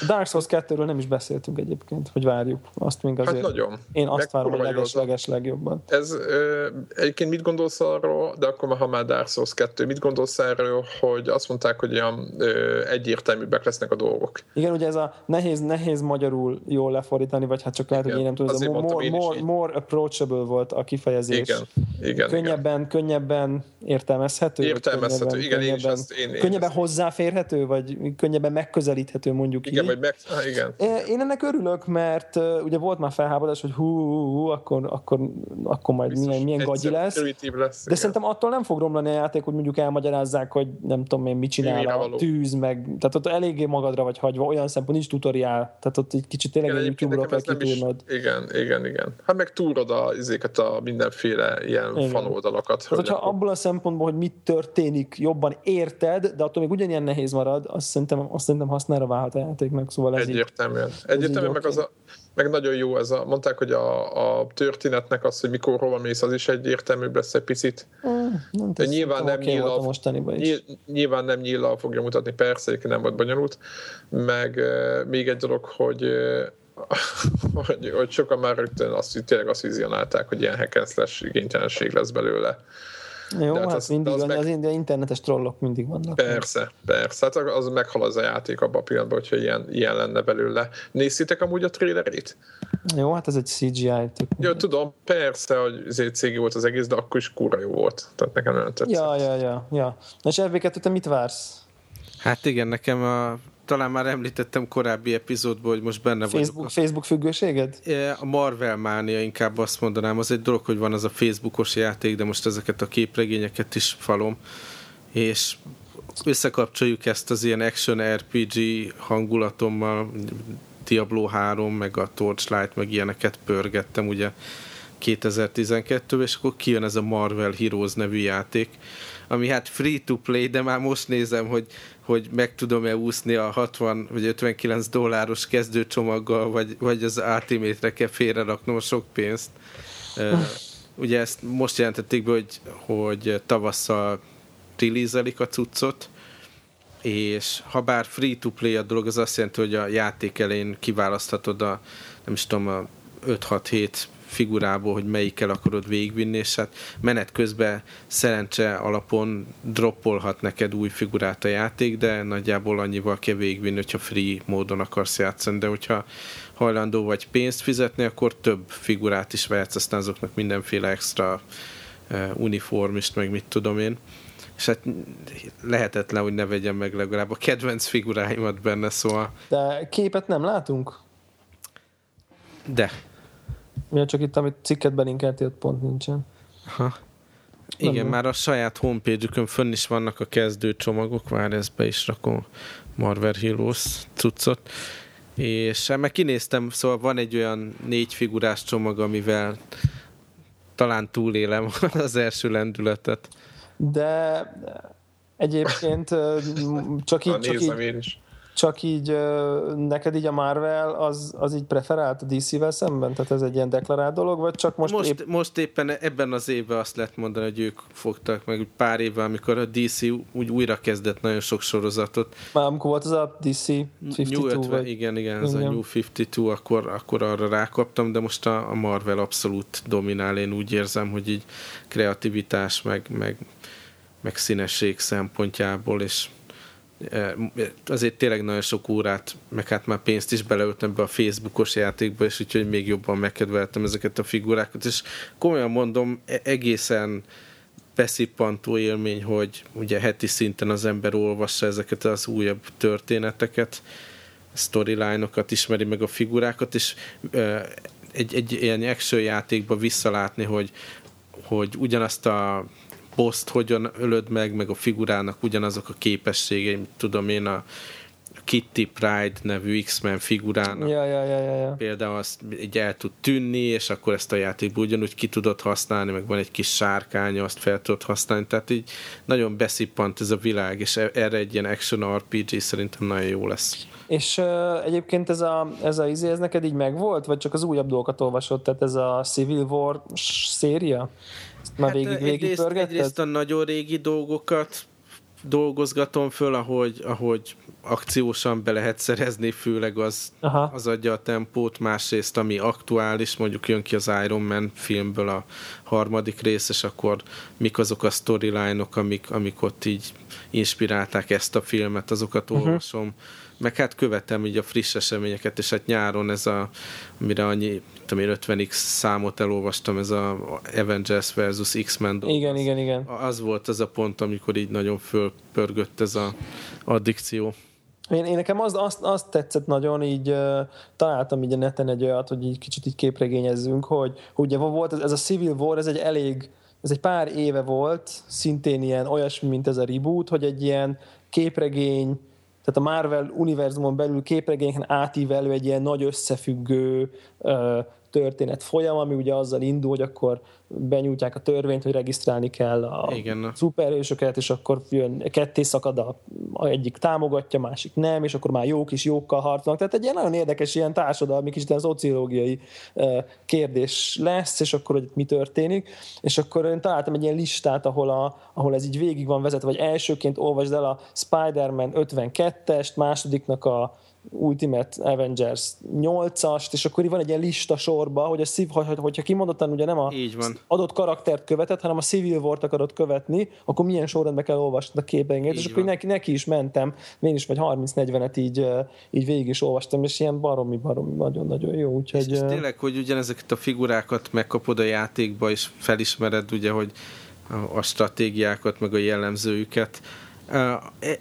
Dark Souls 2-ről nem is beszéltünk egyébként, hogy várjuk. Azt még hát azért. Hát nagyon. Én azt Meg várom a leges-leges legjobban. Ez ö, egyébként mit gondolsz arról, de akkor ha már Dark Souls 2, mit gondolsz erről, hogy azt mondták, hogy olyan ö, egyértelműbbek lesznek a dolgok? Igen, ugye ez a nehéz, nehéz magyarul jól lefordítani, vagy hát csak lehet, igen, hogy én nem tudom, ez a more, more, more approachable volt a kifejezés. Igen, igen. Könnyebben, igen. könnyebben értelmezhető. Értelmezhető, igen, én is azt én, én könnyebben ezt... hozzáférhető, vagy könnyebben megközelíthető mondjuk igen, így. Vagy meg... ha, igen. Én ennek örülök, mert ugye volt már felháborodás, hogy hú, hú, hú akkor, akkor, akkor majd Biztos, milyen, milyen gagyi lesz. lesz de igen. szerintem attól nem fog romlani a játék, hogy mondjuk elmagyarázzák, hogy nem tudom én mit csinál a való. tűz, meg tehát ott eléggé magadra vagy hagyva, olyan szempont nincs tutoriál, tehát ott egy kicsit tényleg igen, YouTube-ra kell kitúrnod. Igen, igen, igen. Hát meg túrod a, izéket a mindenféle ilyen igen. fanoldalakat. Hát, hogyha abból a szempontból, hogy mit történik, jobban érted, de attól még ugyanilyen nehéz marad, azt szerintem, azt szerintem hasznára válhat a játéknak. Szóval ez Egyértelműen. Így, Egyértelműen meg, az a, meg nagyon jó ez a, mondták, hogy a, a történetnek az, hogy mikor hova mész, az is egyértelműbb lesz egy picit. Nem, de nyilván nem, nyílal, nyíl, nyilván nem nyílal fogja mutatni, persze, nem volt bonyolult. Meg uh, még egy dolog, hogy hogy, hogy sokan már rögtön azt, tényleg azt vizionálták, hogy ilyen hack igénytelenség lesz belőle. Jó, hát, hát az, mindig az, meg... az internetes trollok mindig vannak. Persze, persze. Hát az meghal az a játék abban a pillanatban, hogyha ilyen, ilyen lenne belőle. Néztétek amúgy a trailerét? Jó, hát ez egy CGI. Jó, tudom, persze, hogy cég volt az egész, de akkor is kúra jó volt. Tehát nekem nagyon tetszett. Ja, ja, ja. ja. Na és fb te mit vársz? Hát igen, nekem a talán már említettem korábbi epizódban, hogy most benne Facebook, vagyok. A, Facebook függőséged? A Marvel mánia inkább azt mondanám. Az egy dolog, hogy van az a Facebookos játék, de most ezeket a képregényeket is falom. És összekapcsoljuk ezt az ilyen action RPG hangulatommal, Diablo 3, meg a Torchlight, meg ilyeneket pörgettem ugye 2012 és akkor kijön ez a Marvel Heroes nevű játék, ami hát free to play, de már most nézem, hogy hogy meg tudom-e úszni a 60 vagy 59 dolláros kezdőcsomaggal, vagy, vagy az Ultimate-re kell félreraknom sok pénzt. Ugye ezt most jelentették be, hogy, hogy tavasszal release a cuccot, és ha bár free-to-play a dolog, az azt jelenti, hogy a játék elején kiválaszthatod a nem is tudom, a 5-6-7 figurából, hogy melyikkel akarod végigvinni, és hát menet közben szerencse alapon droppolhat neked új figurát a játék, de nagyjából annyival kell végigvinni, hogyha free módon akarsz játszani, de hogyha hajlandó vagy pénzt fizetni, akkor több figurát is vehetsz, aztán azoknak mindenféle extra uniformist, meg mit tudom én. és hát lehetetlen, hogy ne vegyem meg legalább a kedvenc figuráimat benne, szóval... De képet nem látunk? De. Mi csak itt, amit cikket belinkeltél, ott pont nincsen. Ha. Igen, nem már a saját homepage-ükön fönn is vannak a kezdő csomagok, vár ezt be is rakom Marvel Heroes cuccot. És hát meg kinéztem, szóval van egy olyan négy figurás csomag, amivel talán túlélem az első lendületet. De egyébként csak így, csak így, én is csak így neked így a Marvel az, az így preferált a DC-vel szemben? Tehát ez egy ilyen deklarált dolog, vagy csak most most, épp... most éppen ebben az évben azt lehet mondani, hogy ők fogtak meg pár évvel, amikor a DC úgy újra kezdett nagyon sok sorozatot. Már amikor volt az a DC 52 New 50, vagy... Igen, igen, ez igen. a New 52, akkor, akkor arra rákaptam, de most a, a Marvel abszolút dominál, én úgy érzem, hogy így kreativitás, meg, meg, meg színesség szempontjából, és azért tényleg nagyon sok órát, meg hát már pénzt is beleöltem be a Facebookos játékba, és úgyhogy még jobban megkedveltem ezeket a figurákat, és komolyan mondom, e-, egészen beszippantó élmény, hogy ugye heti szinten az ember olvassa ezeket az újabb történeteket, storyline-okat, ismeri meg a figurákat, és egy, egy ilyen action játékba visszalátni, hogy, hogy ugyanazt a poszt hogyan ölöd meg, meg a figurának ugyanazok a képességei, tudom én a Kitty Pride nevű X-Men figurának. Ja, ja, ja, ja, ja. Például azt így el tud tűnni, és akkor ezt a játékban ugyanúgy ki tudod használni, meg van egy kis sárkánya, azt fel tudod használni, tehát így nagyon beszippant ez a világ, és e- erre egy ilyen action RPG szerintem nagyon jó lesz. És uh, egyébként ez a, ez a izé, ez neked így megvolt, vagy csak az újabb dolgokat olvasod, tehát ez a Civil War széria? Már hát végig, végig egyrészt, egyrészt a nagyon régi dolgokat dolgozgatom föl, ahogy, ahogy akciósan be lehet szerezni, főleg az, Aha. az adja a tempót, másrészt ami aktuális, mondjuk jön ki az Iron Man filmből a harmadik rész, és akkor mik azok a storyline-ok, amik, amik ott így inspirálták ezt a filmet, azokat uh-huh. olvasom meg hát követem így a friss eseményeket, és hát nyáron ez a, amire annyi, tudom én, 50x számot elolvastam, ez a Avengers versus X-Men dolog. Igen, igen, igen. Az volt az a pont, amikor így nagyon fölpörgött ez a addikció. Én, én nekem azt, azt, azt tetszett nagyon, így uh, találtam így a neten egy olyat, hogy így kicsit így képregényezzünk, hogy ugye volt ez, ez a Civil War, ez egy elég, ez egy pár éve volt, szintén ilyen olyasmi, mint ez a reboot, hogy egy ilyen képregény, tehát a Marvel univerzumon belül képregényeken átívelő egy ilyen nagy összefüggő történet folyam, ami ugye azzal indul, hogy akkor benyújtják a törvényt, hogy regisztrálni kell a Igen. szuperhősöket, és akkor jön, ketté szakad, a, a egyik támogatja, másik nem, és akkor már jók is jókkal harcolnak. Tehát egy ilyen nagyon érdekes ilyen társadalmi, kicsit ilyen szociológiai kérdés lesz, és akkor hogy mi történik. És akkor én találtam egy ilyen listát, ahol, a, ahol ez így végig van vezetve, vagy elsőként olvasd el a Spider-Man 52-est, másodiknak a Ultimate Avengers 8-ast, és akkor van egy ilyen lista sorba, hogy a szív, hogy, hogyha kimondottan ugye nem a Így van. adott karaktert követett, hanem a Civil War-t akarod követni, akkor milyen sorrendben kell olvasni a képeinket, és akkor neki, neki is mentem, én is vagy 30-40-et így, így végig is olvastam, és ilyen baromi, baromi, nagyon-nagyon jó. Úgyhogy, és, tényleg, hogy ugyanezeket a figurákat megkapod a játékba, és felismered ugye, hogy a, a stratégiákat, meg a jellemzőjüket.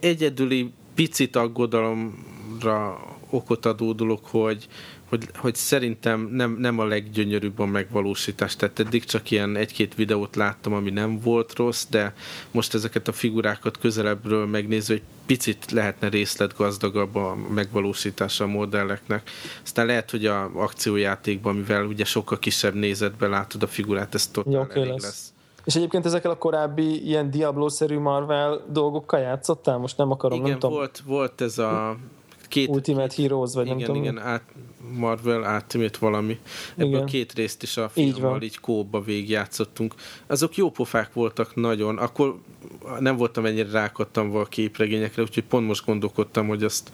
Egyedüli picit aggodalom számomra okot adó dolog, hogy, hogy, hogy szerintem nem, nem a leggyönyörűbb a megvalósítás. Tehát eddig csak ilyen egy-két videót láttam, ami nem volt rossz, de most ezeket a figurákat közelebbről megnézve, egy picit lehetne részletgazdagabb a megvalósítása a modelleknek. Aztán lehet, hogy a akciójátékban, mivel ugye sokkal kisebb nézetben látod a figurát, ez totál okay elég lesz. lesz. És egyébként ezekkel a korábbi ilyen Diablo-szerű Marvel dolgokkal játszottál? Most nem akarom, Igen, nem tudom. volt, volt ez a két, Ultimate Heroes, vagy igen, nem tudom. Igen, át, Marvel Ultimate valami. Ebből igen. két részt is a filmmal így, így kóba végigjátszottunk. Azok jó pofák voltak nagyon. Akkor nem voltam ennyire rákattam a képregényekre, úgyhogy pont most gondolkodtam, hogy azt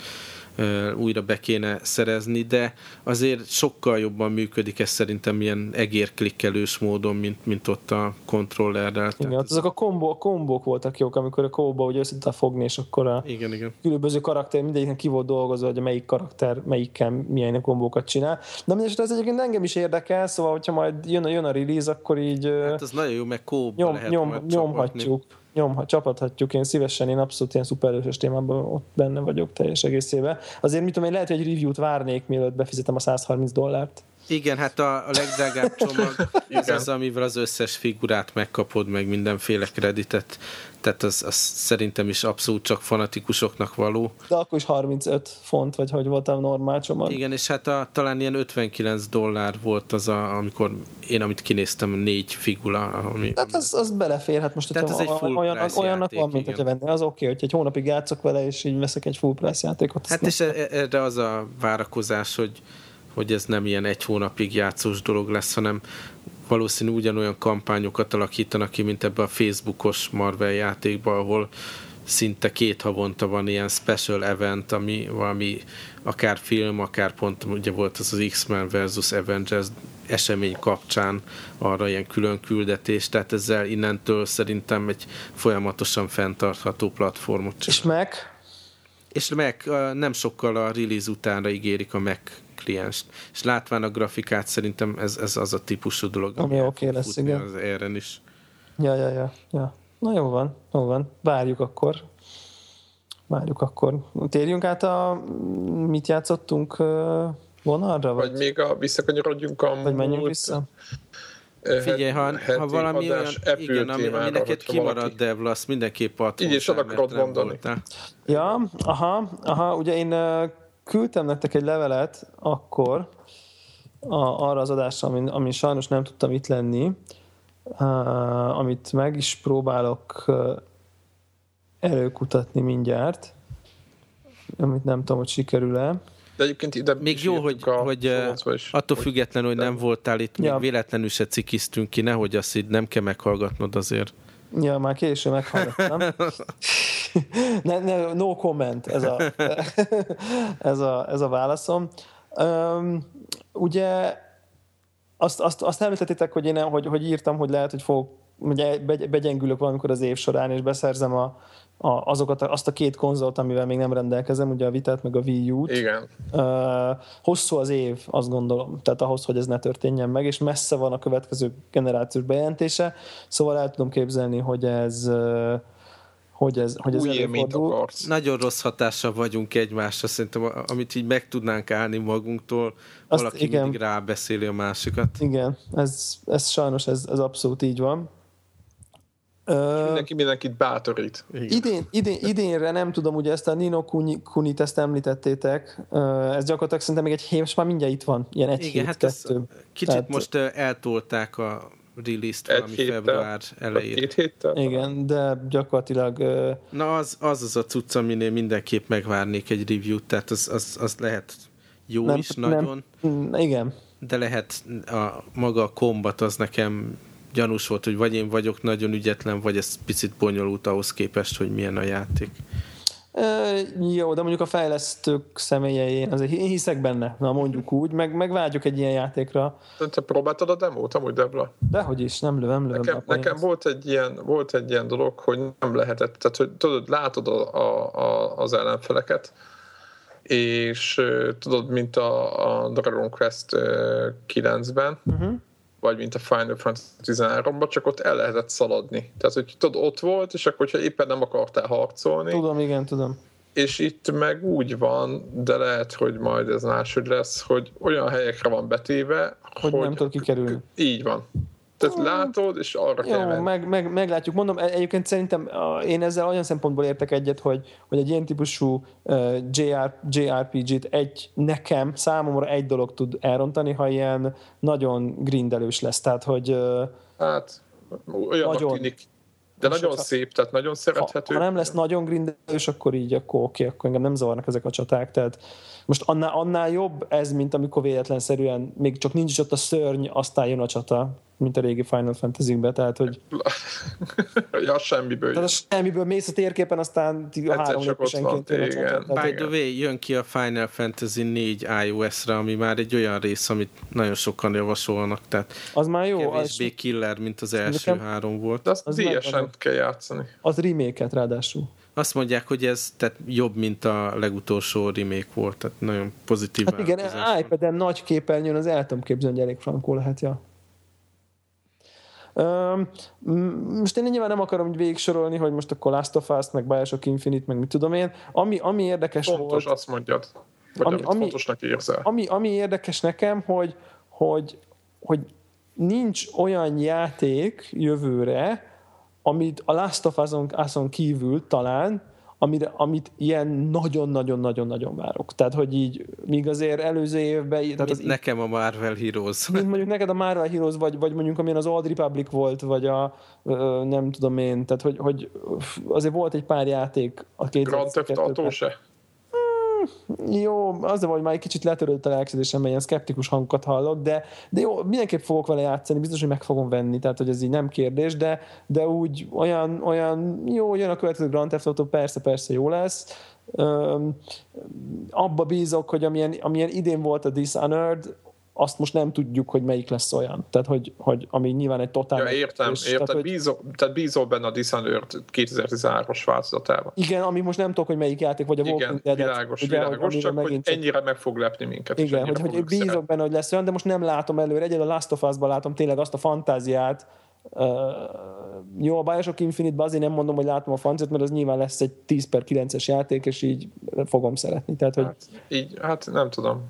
újra be kéne szerezni, de azért sokkal jobban működik ez szerintem ilyen egérklikkelős módon, mint, mint ott a kontrollerrel. Igen, hát azok a, kombó, a kombók voltak jók, amikor a kóba ugye össze fogni, és akkor a igen, igen. különböző karakter, mindegyiknek ki volt dolgozva, hogy melyik karakter melyikkel milyen kombókat csinál. De mindesetre ez egyébként engem is érdekel, szóval hogyha majd jön a, jön a release, akkor így... Hát az nagyon jó, meg kóba nyom, lehet nyom, nyomhatjuk. Nyomhat, csapathatjuk, én szívesen, én abszolút ilyen szuperősös témában ott benne vagyok teljes egészében. Azért, mit tudom, én lehet, hogy egy review-t várnék, mielőtt befizetem a 130 dollárt. Igen, hát a, a legdrágább csomag az az, amivel az összes figurát megkapod, meg mindenféle kreditet, tehát az, az szerintem is abszolút csak fanatikusoknak való. De akkor is 35 font, vagy hogy volt a normál csomag. Igen, és hát a, talán ilyen 59 dollár volt az, a, amikor én, amit kinéztem, négy figura. Ami, hát az, az belefér, hát most Tehát ez egy full olyan, price olyannak játék, van, mint hogyha venni. Az oké, okay, hogy egy hónapig játszok vele, és így veszek egy full price játékot. Hát és e- erre az a várakozás, hogy, hogy ez nem ilyen egy hónapig játszós dolog lesz, hanem valószínű ugyanolyan kampányokat alakítanak ki, mint ebbe a Facebookos Marvel játékba, ahol szinte két havonta van ilyen special event, ami valami akár film, akár pont ugye volt az az X-Men versus Avengers esemény kapcsán arra ilyen külön küldetés, tehát ezzel innentől szerintem egy folyamatosan fenntartható platformot És csinál. meg, És meg nem sokkal a release utánra ígérik a Mac klienst. És látván a grafikát szerintem ez, ez az a típusú dolog, Ami el oké lesz, igen. Az Eren is. ja, ja, ja, ja. Na jó van, jó van. Várjuk akkor. Várjuk akkor. Térjünk át a mit játszottunk vonalra? Vagy Vagy, még a, visszakanyarodjunk a vagy menjünk múlt, vissza? Figyelj, ha, ha valami olyan, igen, ami, ami neked kimarad, valaki- Devla, azt mindenképp ad Így is akarod mondani. voltál. Ja, aha, aha, ugye én küldtem nektek egy levelet akkor a, arra az adásra, amin, amin sajnos nem tudtam itt lenni, uh, amit meg is próbálok uh, előkutatni mindjárt, amit nem tudom, hogy sikerül-e. De egyébként ide Még jó, hogy, a hogy attól hogy- függetlenül, hogy nem voltál itt, még Ja. véletlenül se cikiztünk ki, nehogy azt így nem kell meghallgatnod azért. Ja, már késő meghallgattam. ne, ne, no comment, ez a, ez a, ez a válaszom. Um, ugye azt, azt, azt említettétek, hogy én hogy, hogy írtam, hogy lehet, hogy fogok ugye begy- begyengülök valamikor az év során, és beszerzem a, a, azokat, azt a két konzolt, amivel még nem rendelkezem, ugye a Vitát meg a Wii U-t. Igen. Uh, hosszú az év, azt gondolom, tehát ahhoz, hogy ez ne történjen meg, és messze van a következő generációs bejelentése, szóval el tudom képzelni, hogy ez uh, hogy ez, hogy ez Új élményt akarsz. Nagyon rossz hatással vagyunk egymásra, szerintem, amit így meg tudnánk állni magunktól, Azt valaki igen. mindig rábeszéli a másikat. Igen, ez, ez sajnos ez, ez abszolút így van. Mindenki mindenkit bátorít. idén, idén, idénre nem tudom, ugye ezt a Nino Kuni, Kunit ezt említettétek, ez gyakorlatilag szerintem még egy hét, most már mindjárt itt van, ilyen egy Igen, hét, hát ez kettő. kicsit Tehát- most eltolták a release-t Egy valami héttel, február elejére. két héttel. Igen, de gyakorlatilag ö, Na az, az az a cucc, aminél mindenképp megvárnék egy review-t, tehát az, az, az lehet jó Nem- is nem. nagyon, mm, igen, de lehet a, maga a kombat az nekem gyanús volt, hogy vagy én vagyok nagyon ügyetlen, vagy ez picit bonyolult ahhoz képest, hogy milyen a játék. Jó, de mondjuk a fejlesztők személyei, azért én hiszek benne, na mondjuk úgy, meg, meg vágyok egy ilyen játékra, Te próbáltad a demót, amúgy Debla? dehogy is, nem lövöm, lövöm. Nekem, nekem volt, egy ilyen, volt egy ilyen dolog, hogy nem lehetett, tehát hogy tudod, látod a, a, a, az ellenfeleket, és tudod, mint a, a Dragon Quest ö, 9-ben, Uh-huh. Vagy mint a Final Fantasy 13-ban, csak ott el lehetett szaladni. Tehát, hogy tudod, ott volt, és akkor, hogyha éppen nem akartál harcolni, Tudom, igen, tudom. és itt meg úgy van, de lehet, hogy majd ez máshogy lesz, hogy olyan helyekre van betéve, Hogy nem tudod kikerülni. Így van. Tehát látod, és arra kell Jó, menni. meg, meg, meglátjuk. Mondom, e- egyébként szerintem én ezzel olyan szempontból értek egyet, hogy, hogy egy ilyen típusú uh, JR, JRPG-t egy, nekem, számomra egy dolog tud elrontani, ha ilyen nagyon grindelős lesz. Tehát, hogy uh, Hát, olyan Nagyon. tűnik. De Most, nagyon hogyha- szép, tehát nagyon ha, szerethető. ha nem lesz nagyon grindelős, akkor így, akkor oké, akkor engem nem zavarnak ezek a csaták. Tehát most annál, annál jobb ez, mint amikor véletlenszerűen még csak nincs is ott a szörny, aztán jön a csata, mint a régi Final Fantasy-kbe. Tehát, hogy ja, semmiből. Tehát az semmiből mész a térképen, aztán a három csak ott van, jön igen. Tehát, By the way, jön ki a Final Fantasy 4 iOS-ra, ami már egy olyan rész, amit nagyon sokan javasolnak, tehát az már jó, az, kevésbé killer, mint az első Nekem- három volt. De azt az DS-en megvan. kell játszani. az remake ráadásul. Azt mondják, hogy ez tehát jobb, mint a legutolsó remake volt, tehát nagyon pozitív Hát igen, iPad-en nagy képernyőn az el tudom képzelni, hogy elég frankó lehet, ja. Most én nyilván nem akarom végig sorolni, hogy most akkor Last of Us, meg Bioshock Infinite, meg mit tudom én. Ami, ami érdekes Fontos, volt... azt mondjad. Vagy ami, ami, fontosnak érzel. Ami, ami érdekes nekem, hogy, hogy, hogy nincs olyan játék jövőre, amit a Last of Us-on kívül talán, amire, amit ilyen nagyon-nagyon-nagyon-nagyon várok. Tehát, hogy így, míg azért előző évben... Tehát az nekem a Marvel Heroes. Mint mondjuk neked a Marvel Heroes, vagy, vagy mondjuk amilyen az Old Republic volt, vagy a nem tudom én, tehát hogy, hogy azért volt egy pár játék a két Grand Theft Auto se? Jó, az hogy már egy kicsit letörődött a lelkesedésem, ilyen szkeptikus hangokat hallok, de, de jó, mindenképp fogok vele játszani, biztos, hogy meg fogom venni, tehát hogy ez így nem kérdés, de, de úgy olyan, olyan jó, jön a következő Grand Theft Auto, persze, persze jó lesz. Öm, abba bízok, hogy amilyen, amilyen idén volt a Dishonored, azt most nem tudjuk, hogy melyik lesz olyan. Tehát, hogy, hogy ami nyilván egy totál... Ja, értem, és, értem. Tehát, bízol, tehát bízol benne a Dishonored 2013-as változatában. Igen, ami most nem tudok, hogy melyik játék, vagy a igen, Walking Dead. világos, ugye, világos, csak megint hogy ennyire meg fog lepni minket. Igen, hogy, hogy bízok szeret. benne, hogy lesz olyan, de most nem látom előre. Egyedül a Last of Us-ban látom tényleg azt a fantáziát, Uh, jó, a Bioshock Infinite-ben azért nem mondom, hogy látom a fancet, mert az nyilván lesz egy 10 per 9-es játék, és így fogom szeretni. Tehát, hogy... hát, így, hát nem tudom.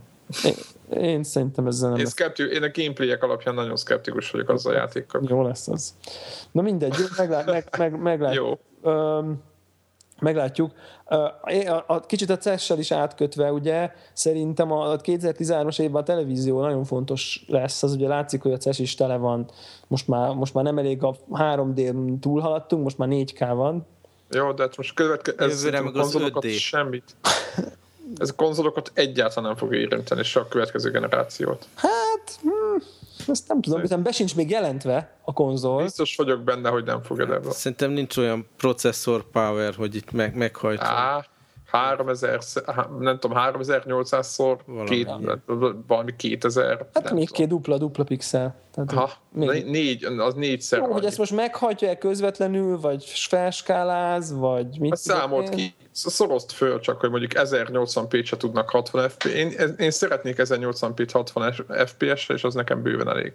Én, én szerintem ezzel nem én, szkepti- én a gameplayek alapján nagyon szkeptikus vagyok az a játékkal. Jó lesz az. Na mindegy, meglát, meg, meg, meglátjuk. Jó. Um, meglátjuk. A, kicsit a CES-sel is átkötve, ugye, szerintem a 2013-as évben a televízió nagyon fontos lesz. Az ugye látszik, hogy a CES is tele van. Most már, most már nem elég a 3D-n túlhaladtunk, most már 4K van. Jó, de hát most következő meg az 5D. semmit. Ez a konzolokat egyáltalán nem fog érinteni, se a következő generációt. Hát, hm, ezt nem tudom, hiszen be sincs még jelentve a konzol. Biztos vagyok benne, hogy nem fog ebből. Szerintem nincs olyan processzor power, hogy itt meg, meghajtson. Á, 3000, nem tudom, 3800-szor, két, valami 2000. Hát még két dupla-dupla pixel. Tehát ha, még... négy, az négyszer. Jó, hogy ezt most meghajtja-e közvetlenül, vagy felskáláz, vagy mit? Hát számolt ki, szorozt föl csak, hogy mondjuk 1080p se tudnak 60 fps. Én, én szeretnék 1080p 60 fps-re, és az nekem bőven elég.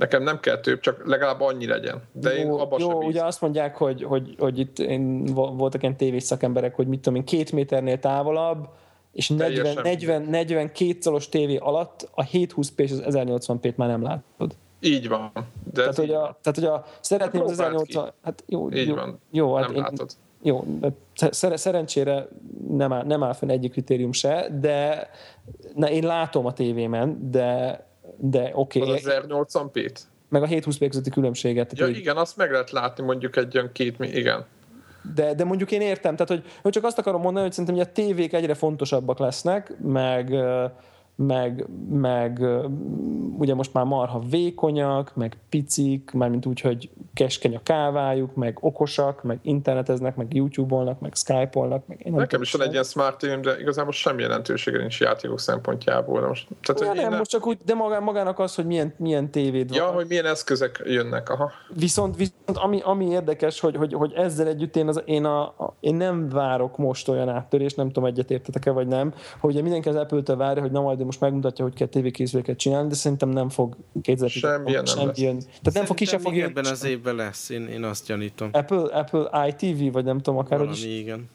Nekem nem kell több, csak legalább annyi legyen. De jó, én abban jó, sem ugye azt mondják, hogy, hogy, hogy itt én voltak ilyen tévés szakemberek, hogy mit tudom én, két méternél távolabb, és 40, 40, 42 szoros tévé alatt a 720p és az 1080p-t már nem látod. Így van. De tehát, hogy a, tehát, hogy a, szeretném az 1080... Hát jó, Így jó, van. Jó, hát nem én, látod. Jó, szer- szerencsére nem áll, nem áll fenn egyik kritérium se, de na, én látom a tévémen, de de oké. Okay. Az 1080p-t? Meg a 720p közötti különbséget. Ja, hogy... igen, azt meg lehet látni mondjuk egy olyan két, igen. De, de mondjuk én értem, tehát hogy, hogy csak azt akarom mondani, hogy szerintem hogy a tévék egyre fontosabbak lesznek, meg meg, meg ugye most már marha vékonyak, meg picik, mármint úgy, hogy keskeny a kávájuk, meg okosak, meg interneteznek, meg YouTube-olnak, meg Skype-olnak. Meg én Nekem is van egy ilyen smart tv de igazából semmi jelentősége nincs játékok szempontjából. Most, tehát, ja, nem, nem, most csak úgy, de magá, magának az, hogy milyen, milyen tévéd ja, van. Ja, hogy milyen eszközök jönnek, aha. Viszont, viszont ami, ami érdekes, hogy, hogy, hogy ezzel együtt én, az, én, a, a, én nem várok most olyan áttörést, nem tudom, egyetértetek-e vagy nem, hogy ugye mindenki az Apple-től várja, hogy na majd most megmutatja, hogy kell tévékészüléket csinálni, de szerintem nem fog 2010 nem sem jön. Tehát nem fog ki sem fog jönni. Ebben az évben lesz, én, én azt gyanítom. Apple, Apple iTV, vagy nem tudom, akár Valami, is. igen.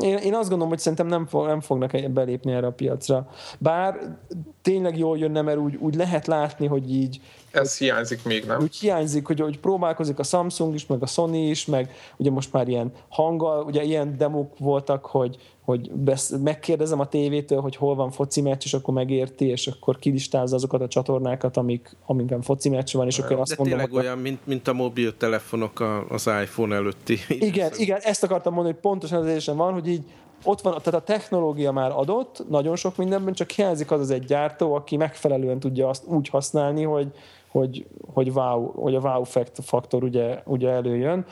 Én, én azt gondolom, hogy szerintem nem, fog, nem fognak belépni erre a piacra. Bár tényleg jól jönne, mert úgy, úgy lehet látni, hogy így ez hiányzik még, nem? Úgy hiányzik, hogy, hogy próbálkozik a Samsung is, meg a Sony is, meg ugye most már ilyen hanggal, ugye ilyen demók voltak, hogy, hogy besz, megkérdezem a tévétől, hogy hol van foci meccs, és akkor megérti, és akkor kilistázza azokat a csatornákat, amik, amikben foci meccs van, és akkor azt De mondom, tényleg olyan, mint, mint a mobiltelefonok az iPhone előtti. Igen, igen, ezt akartam mondani, hogy pontosan az érzésem van, hogy így ott van, tehát a technológia már adott, nagyon sok mindenben, csak hiányzik az az egy gyártó, aki megfelelően tudja azt úgy használni, hogy, hogy, hogy, wow, hogy a wow faktor ugye, ugye előjön.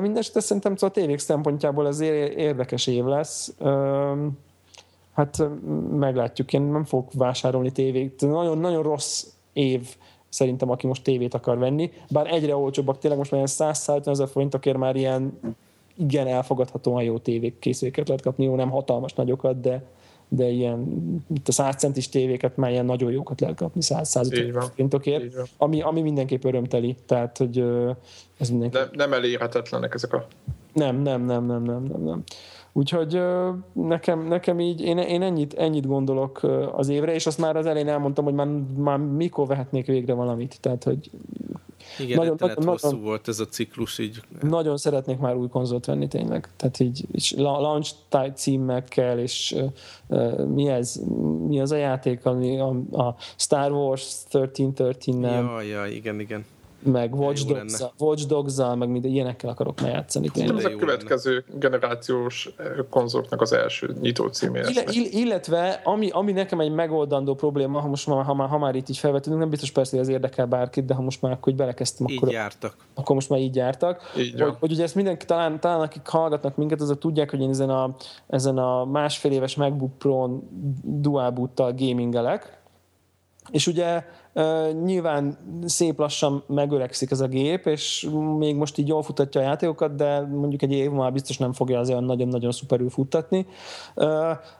Mindenesetre szerintem szóval a tévék szempontjából ez érdekes év lesz. Hát meglátjuk, én nem fogok vásárolni tévét. Nagyon, nagyon rossz év szerintem, aki most tévét akar venni. Bár egyre olcsóbbak, tényleg most már ilyen 100 ezer forintokért már ilyen igen elfogadhatóan jó tévék készüléket lehet kapni, jó, nem hatalmas nagyokat, de, de ilyen a 100 centis tévéket már ilyen nagyon jókat lehet kapni 100-150 forintokért, ami, ami mindenképp örömteli, tehát hogy ez mindenképp... Nem, nem elérhetetlenek ezek a... Nem, nem, nem, nem, nem, nem, nem. Úgyhogy nekem, nekem így, én, én ennyit, ennyit gondolok az évre, és azt már az elején elmondtam, hogy már, már mikor vehetnék végre valamit. Tehát, hogy igen, nagyon, nagyon, hosszú nagyon, volt ez a ciklus így. Nagyon szeretnék már új konzolt venni tényleg. Tehát így és launch címekkel, és uh, mi ez? Mi az a játék, ami a, a Star Wars 1313 nem? Ja, ja, igen, igen meg Watch dogs Watch dogs meg minden ilyenekkel akarok már játszani. Ez a következő lenne. generációs eh, konzoloknak az első nyitó címé. Ill- illetve, ami, ami nekem egy megoldandó probléma, ha most már, ha már, ha már itt így felvetődünk, nem biztos persze, hogy ez érdekel bárkit, de ha most már akkor hogy belekezdtem, így akkor, jártak. akkor most már így jártak. Így hogy, hogy, ugye ezt mindenki, talán, talán akik hallgatnak minket, azok tudják, hogy én ezen a, ezen a másfél éves MacBook Pro-n dual boot gamingelek, és ugye nyilván szép lassan megöregszik ez a gép, és még most így jól futatja a játékokat, de mondjuk egy év már biztos nem fogja azért nagyon-nagyon szuperül futtatni.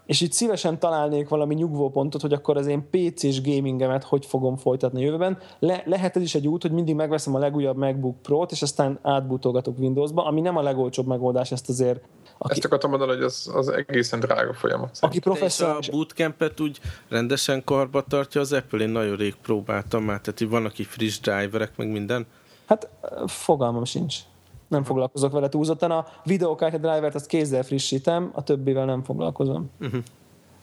és itt szívesen találnék valami nyugvópontot, hogy akkor az én PC-s gamingemet hogy fogom folytatni jövőben. Le, lehet ez is egy út, hogy mindig megveszem a legújabb MacBook Pro-t, és aztán átbutolgatok Windowsba, ami nem a legolcsóbb megoldás, ezt azért aki, Ezt akartam mondani, hogy az, az egészen drága folyamat. Aki professzionális... a bootcampet úgy rendesen karba tartja az Apple, én nagyon rég próbáltam már, tehát vannak itt friss driverek, meg minden. Hát fogalmam sincs. Nem foglalkozok vele túlzottan. A videokártya drivert azt kézzel frissítem, a többivel nem foglalkozom. Uh-huh.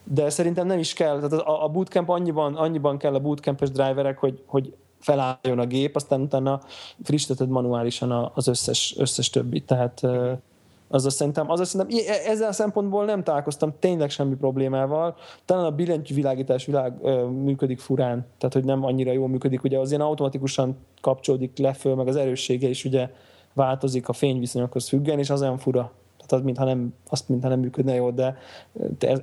De szerintem nem is kell. Tehát a, a bootcamp annyiban, annyiban kell a bootcampes driverek, hogy, hogy felálljon a gép, aztán utána frissíteted manuálisan az összes, összes többit. Tehát az szerintem, az szerintem e- ezzel a szempontból nem találkoztam tényleg semmi problémával. Talán a billentyűvilágítás világ ö, működik furán, tehát hogy nem annyira jól működik. Ugye az ilyen automatikusan kapcsolódik le föl, meg az erőssége is ugye változik a fényviszonyokhoz függen, és az olyan fura tehát mintha nem, azt mintha nem működne jól, de,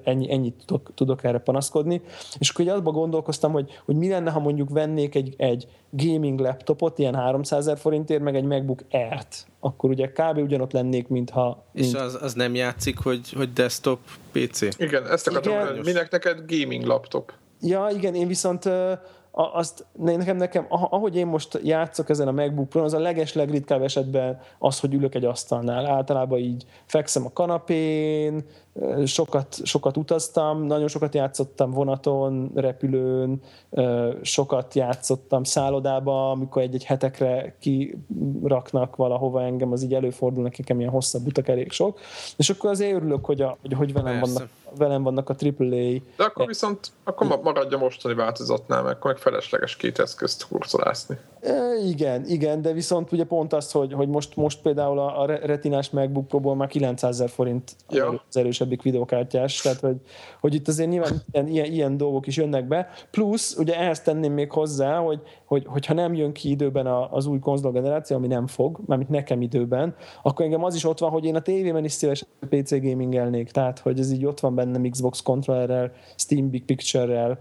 ennyi, ennyit tudok, tudok erre panaszkodni. És akkor abban gondolkoztam, hogy, hogy mi lenne, ha mondjuk vennék egy, egy gaming laptopot, ilyen 300 ezer forintért, meg egy MacBook Air-t, akkor ugye kb. ugyanott lennék, mintha... És mint... az, az nem játszik, hogy, hogy desktop PC? Igen, ezt akartam, igen. minek neked gaming laptop? Ja, igen, én viszont azt nekem, nekem, ahogy én most játszok ezen a MacBook Pro, az a leges legritkább esetben az, hogy ülök egy asztalnál. Általában így fekszem a kanapén, sokat, sokat utaztam, nagyon sokat játszottam vonaton, repülőn, sokat játszottam szállodába, amikor egy-egy hetekre kiraknak valahova engem, az így előfordul nekem ilyen hosszabb utak elég sok. És akkor azért örülök, hogy, a, hogy, hogy velem, vannak, velem vannak a AAA. De akkor viszont akkor maradja mostani változatnál, mert akkor meg felesleges két eszközt kurcolászni. E, igen, igen, de viszont ugye pont az, hogy, hogy most, most például a, a retinás MacBook Pro-ból már 900 ezer forint ja. az erősebbik videókártyás, tehát hogy, hogy itt azért nyilván ilyen, ilyen, ilyen dolgok is jönnek be, plusz ugye ehhez tenném még hozzá, hogy, hogy hogyha nem jön ki időben az új konzol generáció, ami nem fog, mármint nekem időben, akkor engem az is ott van, hogy én a tévében is szívesen PC gamingelnék, tehát hogy ez így ott van bennem Xbox controllerrel, Steam Big Picture-rel,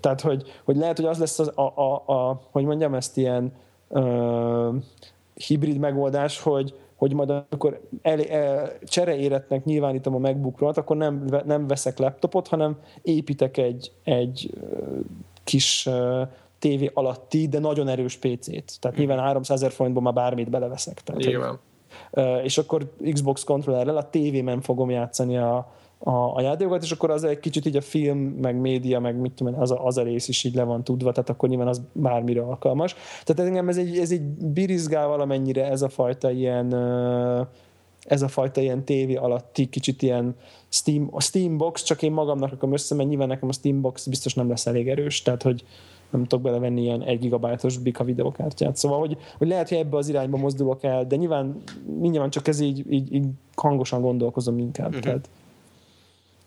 tehát, hogy, hogy lehet, hogy az lesz az, a, a, a hogy mondjam ezt ilyen uh, hibrid megoldás, hogy, hogy majd amikor el, el, csereéretnek nyilvánítom a MacBook akkor nem, nem veszek laptopot, hanem építek egy, egy kis tévé alatti, de nagyon erős PC-t. Tehát mm. nyilván 300 ezer forintból már bármit beleveszek. Tehát, nyilván. Hogy, és akkor Xbox controllerrel a tévémen fogom játszani a, a, a játékokat, és akkor az egy kicsit így a film, meg média, meg mit tudom az a, az a rész is így le van tudva, tehát akkor nyilván az bármire alkalmas. Tehát engem ez egy, ez egy birizgál valamennyire ez a fajta ilyen ez a fajta ilyen tévé alatti kicsit ilyen Steam, a Steambox, csak én magamnak akarom össze, mert nyilván nekem a Steambox biztos nem lesz elég erős, tehát hogy nem tudok belevenni ilyen egy gigabájtos bika videokártyát. Szóval, hogy, hogy lehet, hogy ebbe az irányba mozdulok el, de nyilván, nyilván csak ez így, így, így hangosan gondolkozom inkább. Uh-huh. Tehát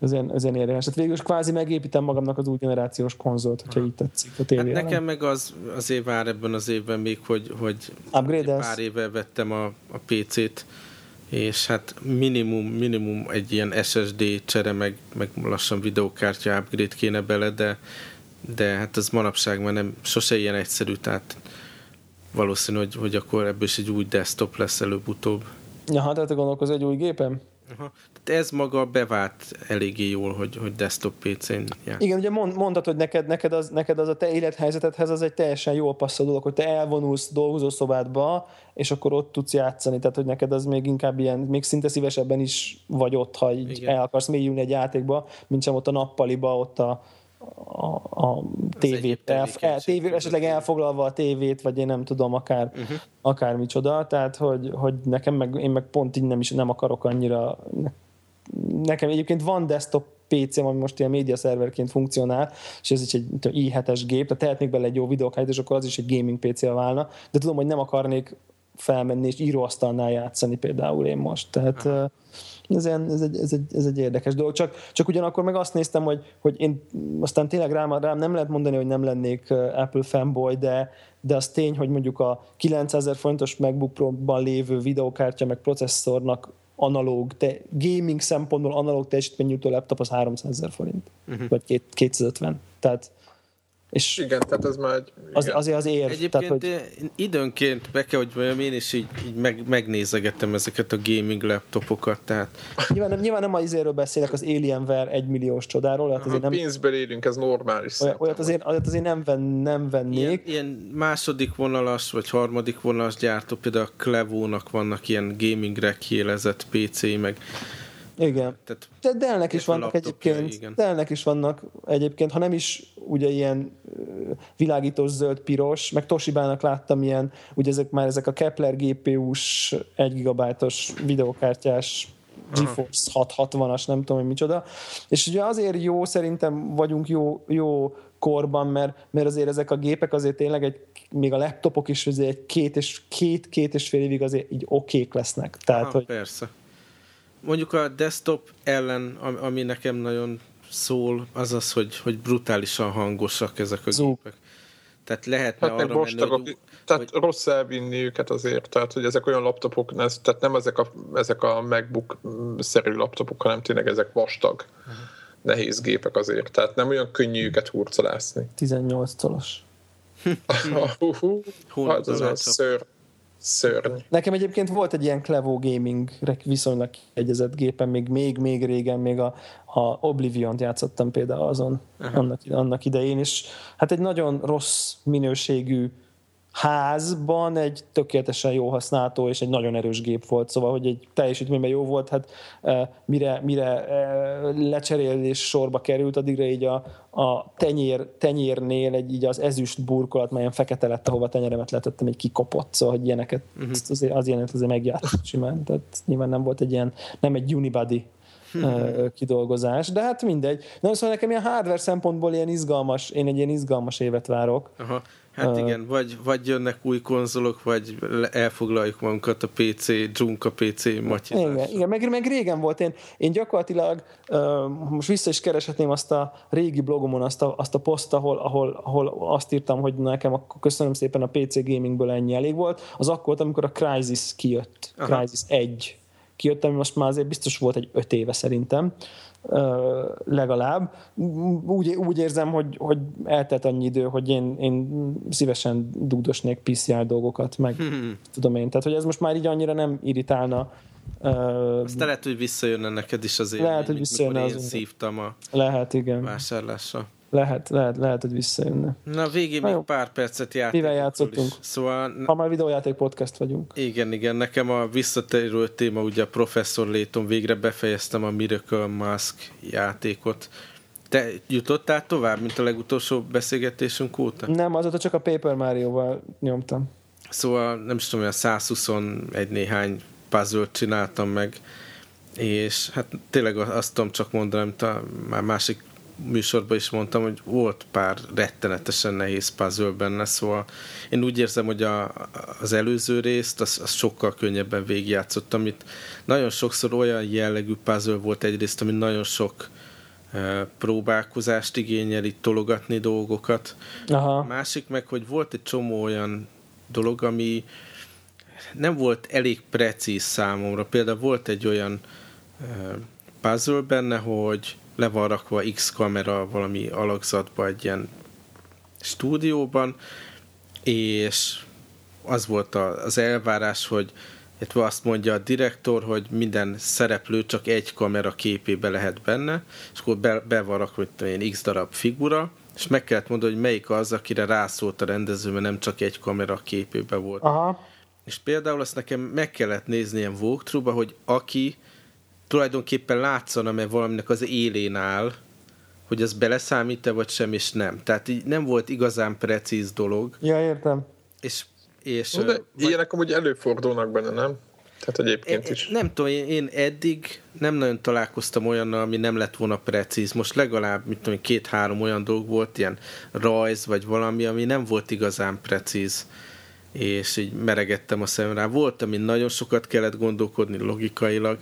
ez ilyen, ez ilyen érdekes. Tehát végül is kvázi megépítem magamnak az új generációs konzolt, hogyha így tetszik a tévé. Hát nekem meg az azért vár ebben az évben még, hogy, hogy pár éve vettem a, a PC-t, és hát minimum, minimum egy ilyen SSD csere, meg, meg lassan videókártya upgrade kéne bele, de, de hát ez manapság már nem, sose ilyen egyszerű, tehát valószínű, hogy, hogy akkor ebből is egy új desktop lesz előbb-utóbb. Ja, hát te gondolkozol egy új gépen? Aha. Ez maga bevált eléggé jól, hogy, hogy desktop PC-n jár. Igen, ugye mond, mondtad, hogy neked, neked, az, neked az a te élethelyzetedhez az egy teljesen jól passzol dolog, hogy te elvonulsz dolgozószobádba, és akkor ott tudsz játszani, tehát hogy neked az még inkább ilyen, még szinte szívesebben is vagy ott, ha így Igen. el akarsz mélyülni egy játékba, mint sem ott a nappaliba, ott a, a, a tévét, el, el, tévé, esetleg elfoglalva a tévét, vagy én nem tudom, akár, uh-huh. akár micsoda, tehát hogy, hogy nekem meg, én meg pont így nem is nem akarok annyira nekem egyébként van desktop PC-m, ami most ilyen média szerverként funkcionál, és ez is egy i7-es gép, tehát tehetnék bele egy jó videókát, és akkor az is egy gaming PC-vel válna, de tudom, hogy nem akarnék felmenni és íróasztalnál játszani például én most. Tehát ez, ilyen, ez, egy, ez, egy, ez egy érdekes dolog. Csak, csak ugyanakkor meg azt néztem, hogy, hogy én aztán tényleg rám, rám nem lehet mondani, hogy nem lennék Apple fanboy, de, de az tény, hogy mondjuk a 9000 fontos MacBook Pro-ban lévő videókártya meg processzornak analóg, te, gaming szempontból analóg teljesítménynyújtó laptop az 300 ezer forint, uh-huh. vagy 250. Tehát és igen, tehát ez már egy, az, azért az ér. Egyébként tehát, hogy... időnként be kell, hogy mondjam, én is így, így meg, megnézegettem ezeket a gaming laptopokat, tehát... Nyilván nem, nyilván nem a izéről beszélek, az Alienware egymilliós csodáról. Hát azért nem... Pénzből élünk, ez normális. Olyat, olyat, azért, olyat azért nem, ven, nem vennék. Ilyen, ilyen második vonalas, vagy harmadik vonalas gyártó, például a Clevo-nak vannak ilyen gaming rekélezett PC-i, meg igen. Tehát de Dellnek is vannak egyébként, igen. Dellnek is vannak egyébként, ha nem is ugye ilyen világítós zöld piros, meg Toshiba-nak láttam ilyen, ugye ezek már ezek a Kepler GPU-s 1 gigabájtos videokártyás GeForce 660-as, nem tudom, hogy micsoda. És ugye azért jó, szerintem vagyunk jó, jó korban, mert, mert azért ezek a gépek azért tényleg egy, még a laptopok is azért egy két és, két, két és fél évig azért így okék lesznek. Tehát, Aha, hogy, persze mondjuk a desktop ellen, ami nekem nagyon szól, az az, hogy, hogy brutálisan hangosak ezek a gépek. Tehát lehetne hát arra menni, hogy, Tehát hogy... rossz elvinni őket azért, tehát hogy ezek olyan laptopok, ez, tehát nem ezek a, ezek a MacBook-szerű laptopok, hanem tényleg ezek vastag, uh-huh. nehéz gépek azért, tehát nem olyan könnyű őket hurcolászni. 18 tolos. Hú, hát ez a ször, Szörny. Nekem egyébként volt egy ilyen Clevo Gaming viszonylag egyezett gépen, még, még, még régen, még a, a Oblivion-t játszottam például azon annak, annak idején, és hát egy nagyon rossz minőségű házban egy tökéletesen jó használható és egy nagyon erős gép volt, szóval, hogy egy teljesítményben jó volt, hát mire, mire lecserélés sorba került, addigra így a, a tenyér, tenyérnél egy így az ezüst burkolat, melyen fekete lett, ahova tenyeremet letettem, egy kikopott, szóval, hogy ilyeneket, uh-huh. azért, az ilyenet azért megjátszott simán, tehát nyilván nem volt egy ilyen, nem egy unibody uh, kidolgozás, de hát mindegy. Na, szóval nekem ilyen hardware szempontból ilyen izgalmas, én egy ilyen izgalmas évet várok. Aha. Hát igen, vagy, vagy jönnek új konzolok, vagy elfoglaljuk magunkat a PC, a PC matyizás. Igen, igen meg, meg régen volt. Én, én gyakorlatilag most vissza is kereshetném azt a régi blogomon azt a, azt a poszt, ahol, ahol, ahol azt írtam, hogy nekem akkor köszönöm szépen a PC gamingből ennyi elég volt. Az akkor, amikor a Crysis kijött. Aha. Crysis 1 kijött, ami most már azért biztos volt egy öt éve szerintem legalább. Úgy, úgy érzem, hogy, hogy eltelt annyi idő, hogy én, én szívesen dugdosnék PCR dolgokat, meg hmm. tudom én. Tehát, hogy ez most már így annyira nem irritálna. Aztán lehet, hogy visszajönne neked is azért, lehet, hogy visszajönne az én szívtam a lehet, igen. vásárlásra. Lehet, lehet, lehet, hogy visszajönne. Na, végén még pár percet játszottunk. Mivel játszottunk? Is. Szóval... Ha már videójáték podcast vagyunk. Igen, igen. Nekem a visszatérő téma, ugye a Professor Layton, végre befejeztem a Miracle Mask játékot. Te jutottál tovább, mint a legutolsó beszélgetésünk óta? Nem, azóta csak a Paper Mario-val nyomtam. Szóval nem is tudom, a 121 néhány puzzle csináltam meg, és hát tényleg azt tudom csak mondani, amit a már másik műsorban is mondtam, hogy volt pár rettenetesen nehéz puzzle benne, szóval én úgy érzem, hogy a, az előző részt az, az sokkal könnyebben végigjátszottam, amit nagyon sokszor olyan jellegű puzzle volt egyrészt, ami nagyon sok uh, próbálkozást igényel, itt tologatni dolgokat. Aha. A másik meg, hogy volt egy csomó olyan dolog, ami nem volt elég precíz számomra. Például volt egy olyan uh, puzzle benne, hogy le van rakva X kamera valami alakzatba egy ilyen stúdióban, és az volt az elvárás, hogy illetve azt mondja a direktor, hogy minden szereplő csak egy kamera képébe lehet benne, és akkor be, be van rakva, mint x darab figura, és meg kellett mondani, hogy melyik az, akire rászólt a rendező, mert nem csak egy kamera képébe volt. Aha. És például azt nekem meg kellett nézni ilyen walkthrough hogy aki tulajdonképpen látszana, mert valaminek az élén áll, hogy az beleszámít-e vagy sem, és nem. Tehát így nem volt igazán precíz dolog. Ja, értem. És, és De vagy... ilyenek amúgy előfordulnak benne, nem? Tehát egyébként is. Nem tudom, én eddig nem nagyon találkoztam olyannal, ami nem lett volna precíz. Most legalább, mit tudom, két-három olyan dolog volt, ilyen rajz, vagy valami, ami nem volt igazán precíz és így meregettem a szemem rá. Volt, ami nagyon sokat kellett gondolkodni logikailag,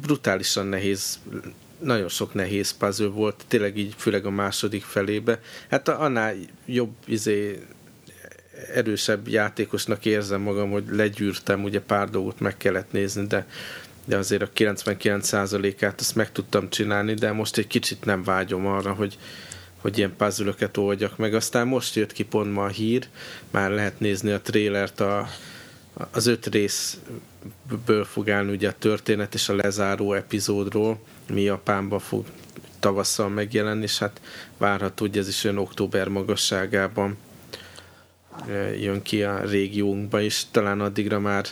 brutálisan nehéz nagyon sok nehéz puzzle volt, tényleg így főleg a második felébe. Hát annál jobb izé, erősebb játékosnak érzem magam, hogy legyűrtem, ugye pár dolgot meg kellett nézni, de, de azért a 99%-át azt meg tudtam csinálni, de most egy kicsit nem vágyom arra, hogy, hogy ilyen puzzle oldjak meg. Aztán most jött ki pont ma a hír, már lehet nézni a trélert, a, az öt részből fog állni ugye a történet és a lezáró epizódról, mi Japánban fog tavasszal megjelenni, és hát várható, hogy ez is olyan október magasságában jön ki a régiónkba, és talán addigra már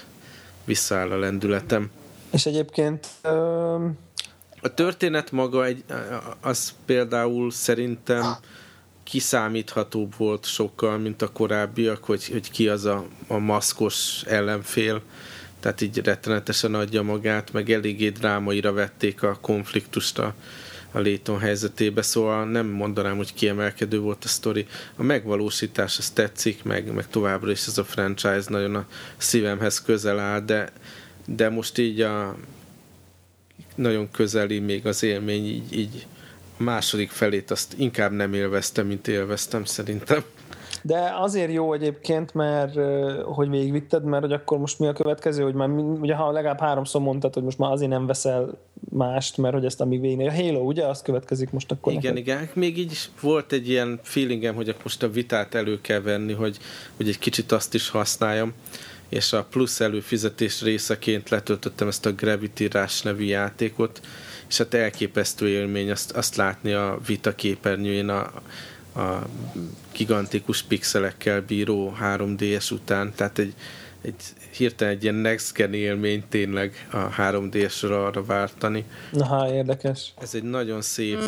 visszaáll a lendületem. És egyébként um... a történet maga egy, az például szerintem kiszámíthatóbb volt sokkal, mint a korábbiak, hogy, hogy ki az a, a maszkos ellenfél, tehát így rettenetesen adja magát, meg eléggé drámaira vették a konfliktust a, a Léton helyzetébe, szóval nem mondanám, hogy kiemelkedő volt a sztori. A megvalósítás az tetszik, meg, meg továbbra is ez a franchise nagyon a szívemhez közel áll, de, de most így a nagyon közeli még az élmény, így, így második felét azt inkább nem élveztem, mint élveztem szerintem. De azért jó egyébként, mert hogy végigvitted, mert hogy akkor most mi a következő, hogy már ugye ha legalább háromszor mondtad, hogy most már azért nem veszel mást, mert hogy ezt amíg végig. A Halo, ugye? Az következik most akkor. Igen, neked. igen. Még így volt egy ilyen feelingem, hogy most a vitát elő kell venni, hogy, hogy egy kicsit azt is használjam és a plusz előfizetés részeként letöltöttem ezt a Gravity Rush nevű játékot, és hát elképesztő élmény azt, azt látni a vita képernyőjén a, a gigantikus pixelekkel bíró 3DS után, tehát egy, egy hirtelen egy ilyen next gen élmény tényleg a 3DS-ra arra vártani. Na, érdekes. Ez egy nagyon szép...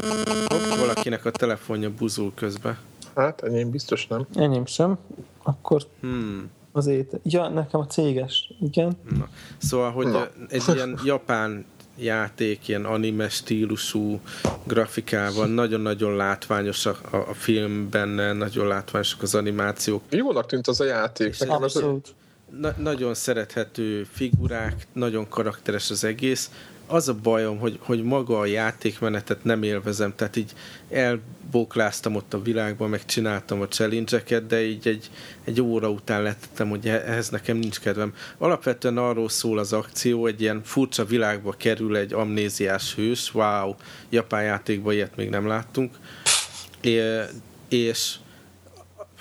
Hopp, valakinek a telefonja buzul közbe. Hát, enyém biztos nem. Enyém sem. Akkor hmm. Az ét... Ja, nekem a céges, igen. Na. Szóval, hogy Na. egy ilyen japán játék, ilyen anime stílusú grafikával, nagyon-nagyon látványos a, a, a film benne, nagyon látványosak az animációk. Jónak tűnt az a játék. Abszolút. Na, nagyon szerethető figurák, nagyon karakteres az egész az a bajom, hogy, hogy maga a játékmenetet nem élvezem, tehát így elbókláztam ott a világban, meg csináltam a challenge de így egy, egy óra után lettem, hogy ehhez nekem nincs kedvem. Alapvetően arról szól az akció, egy ilyen furcsa világba kerül egy amnéziás hős, wow, japán játékban ilyet még nem láttunk, é, és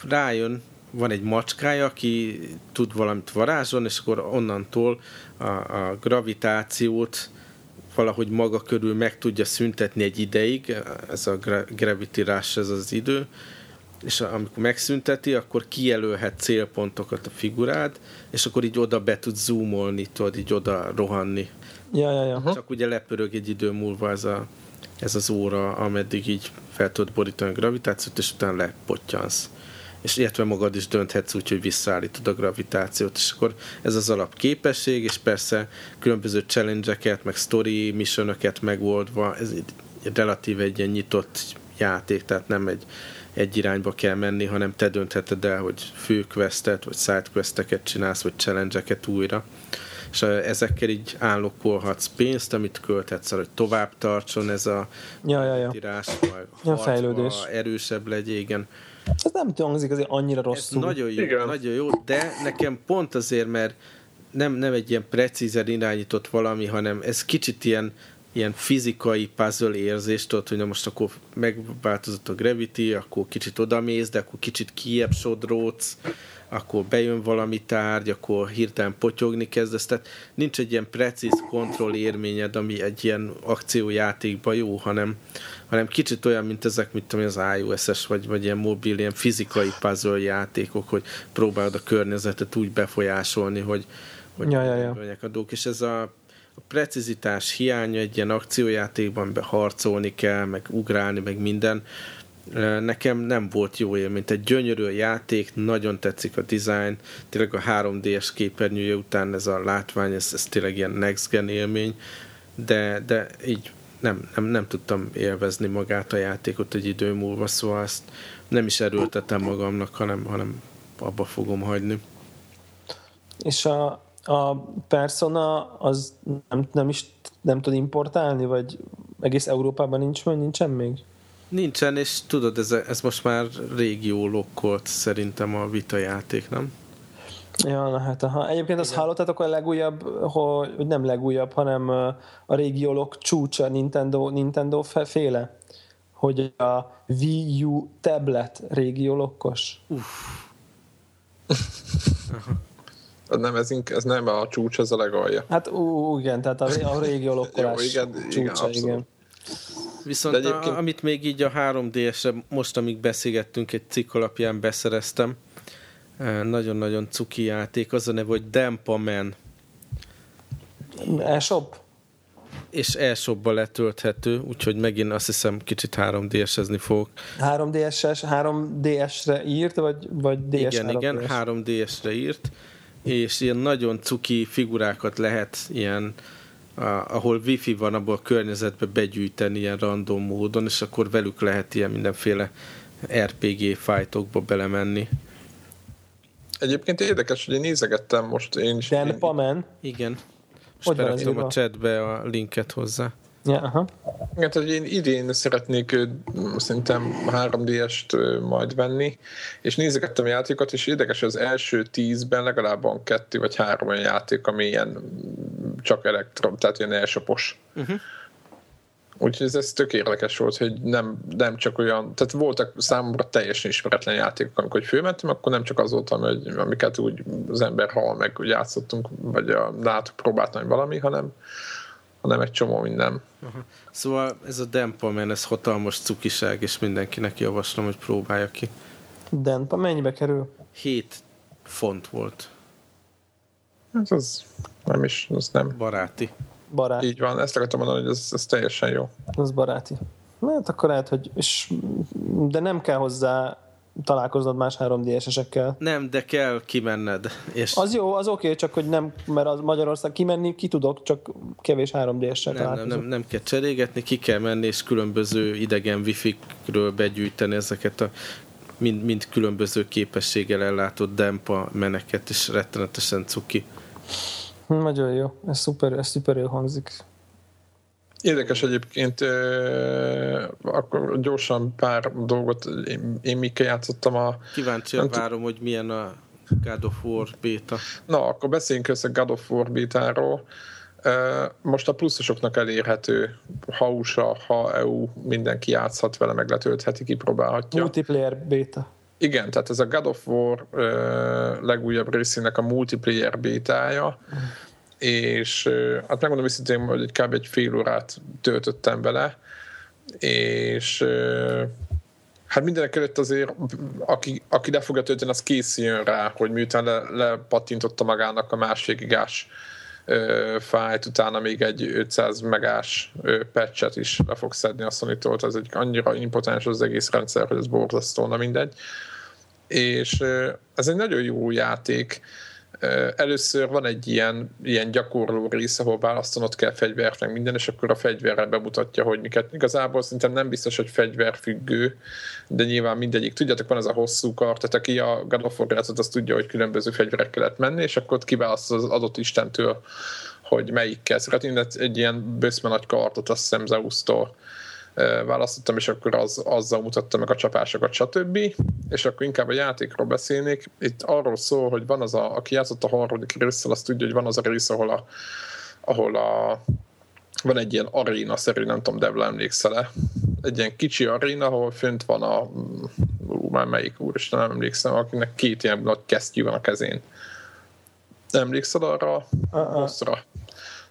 rájön, van egy macskája, aki tud valamit varázsolni, és akkor onnantól a, a gravitációt valahogy maga körül meg tudja szüntetni egy ideig, ez a gravity rush, ez az idő, és amikor megszünteti, akkor kijelölhet célpontokat a figurád, és akkor így oda be tud zoomolni, tudod így oda rohanni. Ja, ja, ja. Csak ugye lepörög egy idő múlva ez, a, ez az óra, ameddig így fel tudod borítani a gravitációt, és utána lepottyansz és illetve magad is dönthetsz úgy, hogy visszaállítod a gravitációt, és akkor ez az alapképesség, és persze különböző challenge-eket, meg story missionöket megoldva, ez egy relatív egy ilyen nyitott játék, tehát nem egy, egy irányba kell menni, hanem te döntheted el, hogy főquestet, vagy sidequesteket csinálsz, vagy challenge-eket újra és ezekkel így állokkolhatsz pénzt, amit költhetsz hogy tovább tartson ez a ja, ja, ja. tirás, vagy ja, fejlődés. erősebb legyél, igen. Ez nem hangzik azért annyira rosszul. Ez nagyon jó, Igen. nagyon jó, de nekem pont azért, mert nem, nem egy ilyen precízen irányított valami, hanem ez kicsit ilyen ilyen fizikai puzzle érzést, tudod, hogy na most akkor megváltozott a gravity, akkor kicsit odamész, de akkor kicsit kiebb sodródsz, akkor bejön valami tárgy, akkor hirtelen potyogni kezdesz, tehát nincs egy ilyen precíz kontroll érményed, ami egy ilyen akciójátékban jó, hanem, hanem kicsit olyan, mint ezek, mint tudom, az iOS-es, vagy, vagy ilyen mobil, ilyen fizikai puzzle játékok, hogy próbálod a környezetet úgy befolyásolni, hogy, hogy ja, ja, ja. a dolgok, és ez a a precizitás hiánya egy ilyen akciójátékban, be harcolni kell, meg ugrálni, meg minden, nekem nem volt jó élmény. Egy gyönyörű játék, nagyon tetszik a design, tényleg a 3D-es képernyője után ez a látvány, ez, ez tényleg ilyen next gen élmény, de, de így nem, nem, nem tudtam élvezni magát a játékot egy idő múlva, szóval ezt nem is erőltetem magamnak, hanem, hanem abba fogom hagyni. És a, a Persona az nem, nem is nem tud importálni, vagy egész Európában nincs, nincsen még? Nincsen, és tudod, ez, ez most már régió lokkolt szerintem a vita játék, nem? Ja, na hát aha. Egyébként azt hallottátok a legújabb, hogy nem legújabb, hanem a régiólok csúcsa Nintendo, Nintendo féle, hogy a Wii U tablet régiólokkos. Uff. nem, ez, ez nem a csúcs, ez a legalja. Hát ú, igen, tehát a, a régiólokkolás Jó, igen, csúcsa, igen, igen. Viszont egyébként... a, amit még így a 3DS-re most, amíg beszélgettünk, egy cikk alapján beszereztem, nagyon-nagyon cuki játék, az a neve, hogy Dempa Man. E-shop? És e-shopba letölthető, úgyhogy megint azt hiszem kicsit 3DS-ezni fogok. 3DS-es, 3DS-re írt, vagy, vagy DS Igen, 3DS? igen, 3DS-re írt, és ilyen nagyon cuki figurákat lehet ilyen ahol wifi van, abból a környezetbe begyűjteni ilyen random módon, és akkor velük lehet ilyen mindenféle RPG fightokba belemenni. Egyébként érdekes, hogy én nézegettem most én is. Dan Pamen? Igen. Most beraktam a chatbe a linket hozzá. Ja, aha. Igen, tehát én idén szeretnék szerintem 3D-est majd venni, és nézegettem a játékokat, és érdekes, hogy az első tízben legalább van kettő vagy három olyan játék, ami ilyen csak elektron, tehát ilyen elsapos. Uh-huh. Úgyhogy ez, ez tök érdekes volt, hogy nem, nem csak olyan, tehát voltak számomra teljesen ismeretlen játékok, amikor fölmentem, akkor nem csak az volt, hogy, amiket úgy az ember hal meg, hogy játszottunk, vagy a NATO próbáltam valami, hanem, hanem egy csomó minden. Uh-huh. Szóval ez a Dempaman, ez hatalmas cukiság, és mindenkinek javaslom, hogy próbálja ki. Dempa mennyibe kerül? 7 font volt. Ez az nem is, az nem. Baráti. Baráti. Így van, ezt akartam mondani, hogy ez, ez teljesen jó. Ez baráti. Hát akkor lehet, hogy... És, de nem kell hozzá találkoznod más 3D-esekkel. Nem, de kell kimenned. És... Az jó, az oké, okay, csak hogy nem, mert az Magyarország kimenni, ki tudok, csak kevés 3D-essel nem, nem, nem, nem kell cserégetni, ki kell menni, és különböző idegen wifi-ről begyűjteni ezeket a mind, mind különböző képességgel ellátott dempa meneket, és rettenetesen cuki. Nagyon jó, ez szuper, ez szuper jó hangzik. Érdekes egyébként, akkor gyorsan pár dolgot, én, én mikkel játszottam a... Kíváncsi várom, hogy milyen a God of War beta. Na, akkor beszéljünk össze God of War bétáról. Most a pluszosoknak elérhető, ha USA, ha EU, mindenki játszhat vele, meg letöltheti, kipróbálhatja. Multiplayer beta. Igen, tehát ez a God of War legújabb részének a multiplayer bétája, és hát megmondom őszintén, hogy kb. egy fél órát töltöttem vele, és hát mindenek előtt azért, aki, aki le fogja tölteni, az készüljön rá, hogy miután le, lepattintotta magának a másfél gigás fájt, utána még egy 500 megás patchet is le fog szedni a sony ez egy annyira impotens az egész rendszer, hogy ez borzasztó, na mindegy. És ez egy nagyon jó játék, Először van egy ilyen, ilyen gyakorló rész, ahol választanod kell fegyvert, meg minden, és akkor a fegyverrel bemutatja, hogy miket. Igazából szerintem nem biztos, hogy fegyverfüggő, de nyilván mindegyik. Tudjátok, van ez a hosszú kart, tehát aki a God of War az tudja, hogy különböző fegyverekkel lehet menni, és akkor kiválaszt az adott istentől, hogy melyikkel szeretnél. Egy ilyen bőszme nagy kartot, azt hiszem Zeus-tól választottam, és akkor az, azzal mutattam meg a csapásokat, stb. És akkor inkább a játékról beszélnék. Itt arról szól, hogy van az a, aki játszott a harmadik részsel, azt tudja, hogy van az a rész, ahol a, ahol a van egy ilyen aréna-szerű, nem tudom, Devla emlékszel-e, egy ilyen kicsi aréna, ahol fönt van a, ú, már melyik úr, és nem emlékszem, akinek két ilyen nagy kesztyű van a kezén. Emlékszel arra uh-uh.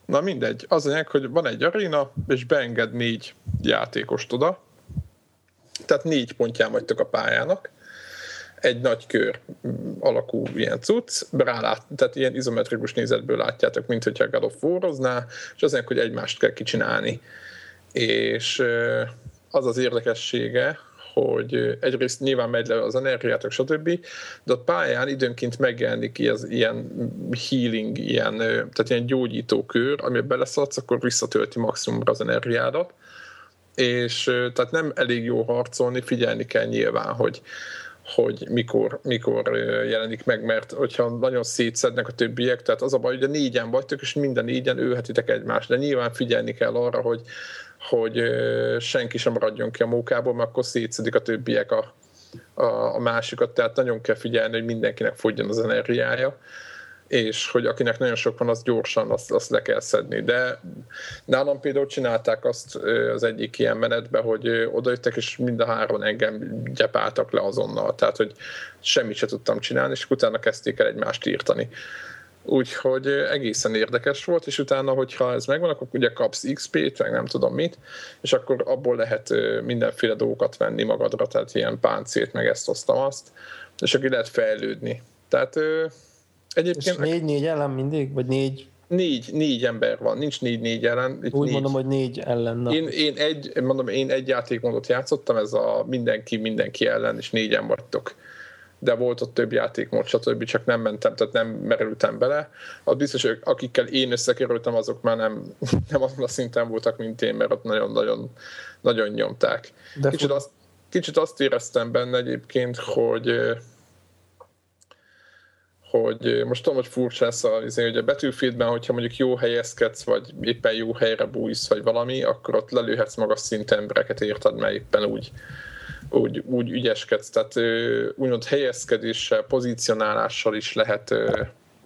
Na mindegy, az anyag, hogy van egy aréna, és beenged négy játékost oda, tehát négy pontján vagytok a pályának, egy nagy kör alakú ilyen cucc, rálát, tehát ilyen izometrikus nézetből látjátok, mint hogyha God of War-ozná, és az hogy egymást kell kicsinálni. És az az érdekessége, hogy egyrészt nyilván megy le az energiátok, stb., de a pályán időnként megjelenik az ilyen healing, ilyen, tehát ilyen gyógyító kör, amiben beleszaladsz, akkor visszatölti maximumra az energiádat, és tehát nem elég jó harcolni, figyelni kell nyilván, hogy, hogy mikor, mikor jelenik meg, mert hogyha nagyon szétszednek a többiek, tehát az a baj, hogy a négyen vagytok, és minden négyen őhetitek egymást, de nyilván figyelni kell arra, hogy, hogy senki sem maradjon ki a mókából, mert akkor szétszedik a többiek a, a, a másikat, tehát nagyon kell figyelni, hogy mindenkinek fogjon az energiája és hogy akinek nagyon sok van, az gyorsan azt, azt le kell szedni. De nálam például csinálták azt az egyik ilyen menetben, hogy odajöttek, és mind a három engem gyepáltak le azonnal. Tehát, hogy semmit se tudtam csinálni, és utána kezdték el egymást írtani. Úgyhogy egészen érdekes volt, és utána, hogyha ez megvan, akkor ugye kapsz XP-t, meg nem tudom mit, és akkor abból lehet mindenféle dolgokat venni magadra, tehát ilyen páncélt, meg ezt hoztam azt, és akkor lehet fejlődni. Tehát Egyébként... És négy-négy ellen mindig? Vagy négy négy, négy ember van, nincs négy-négy ellen. Itt Úgy négy. mondom, hogy négy ellen. Na. Én, én, egy, mondom, én egy játékmódot játszottam, ez a mindenki mindenki ellen, és négyen vagytok. De volt ott több játékmód, stb. csak nem mentem, tehát nem merültem bele. Az biztos, hogy akikkel én összekerültem, azok már nem, nem azon a szinten voltak, mint én, mert ott nagyon-nagyon nagyon nyomták. De kicsit, azt, kicsit azt éreztem benne egyébként, hogy hogy most tudom, hogy furcsa lesz a, izé, hogy a Battlefieldben, hogyha mondjuk jó helyezkedsz, vagy éppen jó helyre bújsz, vagy valami, akkor ott lelőhetsz magas szintű embereket, érted, mert éppen úgy, úgy, úgy ügyeskedsz. Tehát úgymond helyezkedéssel, pozícionálással is lehet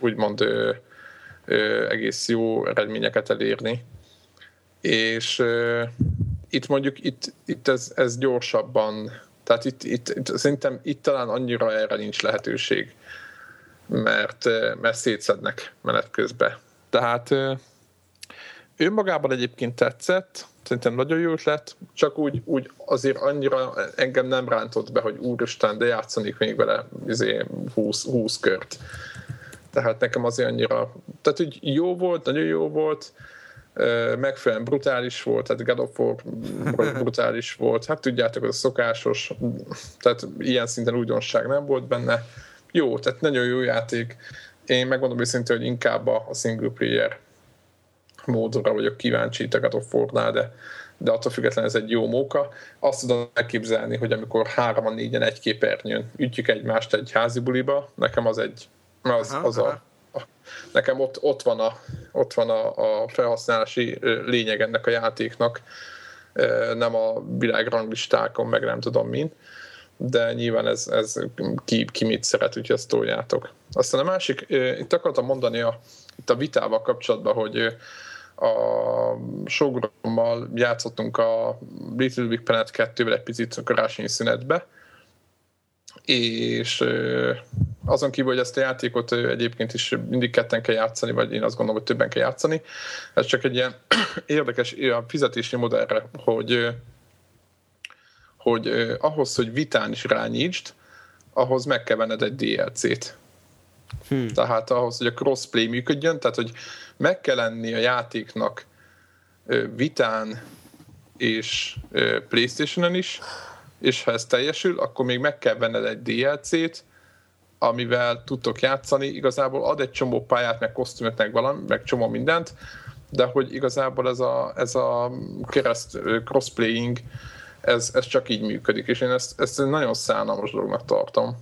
úgymond egész jó eredményeket elérni. És itt mondjuk itt, itt ez, ez gyorsabban, tehát itt, itt, itt szerintem itt talán annyira erre nincs lehetőség mert, mert szétszednek menet közben. Tehát önmagában egyébként tetszett, szerintem nagyon jó ötlet, csak úgy, úgy azért annyira engem nem rántott be, hogy úristen, de játszanék még vele izé, 20, 20 kört. Tehát nekem azért annyira, tehát úgy jó volt, nagyon jó volt, megfelelően brutális volt, tehát God of War brutális volt, hát tudjátok, az a szokásos, tehát ilyen szinten újdonság nem volt benne, jó, tehát nagyon jó játék. Én megmondom őszintén, hogy inkább a single player módra vagyok kíváncsi itt a God of War-nál, de, de attól függetlenül ez egy jó móka. Azt tudom elképzelni, hogy amikor hárman, négyen egy képernyőn ütjük egymást egy házi buliba, nekem az egy, az, aha, az a, a, nekem ott, ott van, a, ott van a, a felhasználási lényeg ennek a játéknak, nem a világranglistákon, meg nem tudom mint de nyilván ez, ez ki, ki mit szeret, úgyhogy ezt toljátok. Aztán a másik, itt akartam mondani a, itt a vitával kapcsolatban, hogy a sogrommal játszottunk a Little Big Planet 2-vel egy picit karácsonyi szünetbe, és azon kívül, hogy ezt a játékot egyébként is mindig ketten kell játszani, vagy én azt gondolom, hogy többen kell játszani, ez csak egy ilyen érdekes ilyen fizetési modellre, hogy hogy ahhoz, hogy vitán is rányítsd, ahhoz meg kell venned egy DLC-t. Hmm. Tehát ahhoz, hogy a crossplay működjön, tehát hogy meg kell lenni a játéknak vitán és Playstation-on is, és ha ez teljesül, akkor még meg kell venned egy DLC-t, amivel tudtok játszani. Igazából ad egy csomó pályát, meg kosztümöt, meg valami, meg csomó mindent, de hogy igazából ez a, ez a kereszt crossplaying ez, ez csak így működik, és én ezt, ezt nagyon szánalmas dolognak tartom.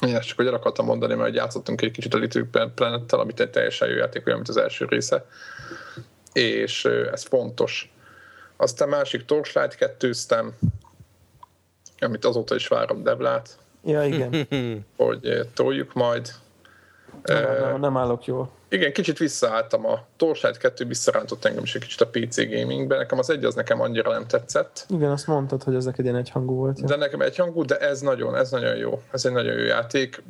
Ezt csak hogy el akartam mondani, mert játszottunk egy kicsit a Little Planet-tel, amit egy teljesen jó játék, olyan, mint az első része, és ez fontos. Aztán másik Torchlight kettőztem, amit azóta is várom Devlát. Ja, igen. hogy toljuk majd. Nem, nem, nem állok jól. Igen, kicsit visszaálltam a Torchlight 2 visszarántott engem is egy kicsit a PC gamingbe. Nekem az egy az nekem annyira nem tetszett. Igen, azt mondtad, hogy ez neked ilyen egyhangú volt. Ja. De nekem egyhangú, de ez nagyon, ez nagyon jó. Ez egy nagyon jó játék.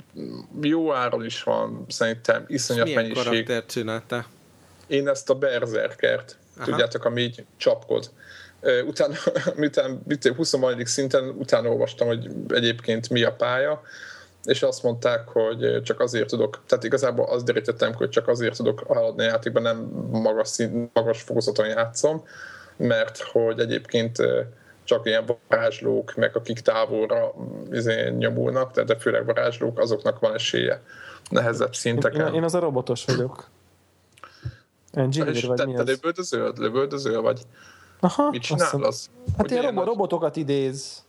Jó áron is van, szerintem iszonyat Milyen mennyiség. karakter csináltál? Én ezt a Berserkert, Aha. tudjátok, ami így csapkod. Utána, miután mit, 20 szinten utána olvastam, hogy egyébként mi a pálya, és azt mondták, hogy csak azért tudok, tehát igazából azt derítettem, hogy csak azért tudok haladni a játékban, nem magas, szín, magas fokozaton játszom, mert hogy egyébként csak ilyen varázslók, meg akik távolra izé, nyomulnak, de, de főleg varázslók, azoknak van esélye nehezebb Én, szinteken. én az a robotos vagyok. Engineer és vagy te, mi te lövöldözöl, lövöldözöl vagy? Aha, Mit csinál az? Hát ilyen robotokat idéz.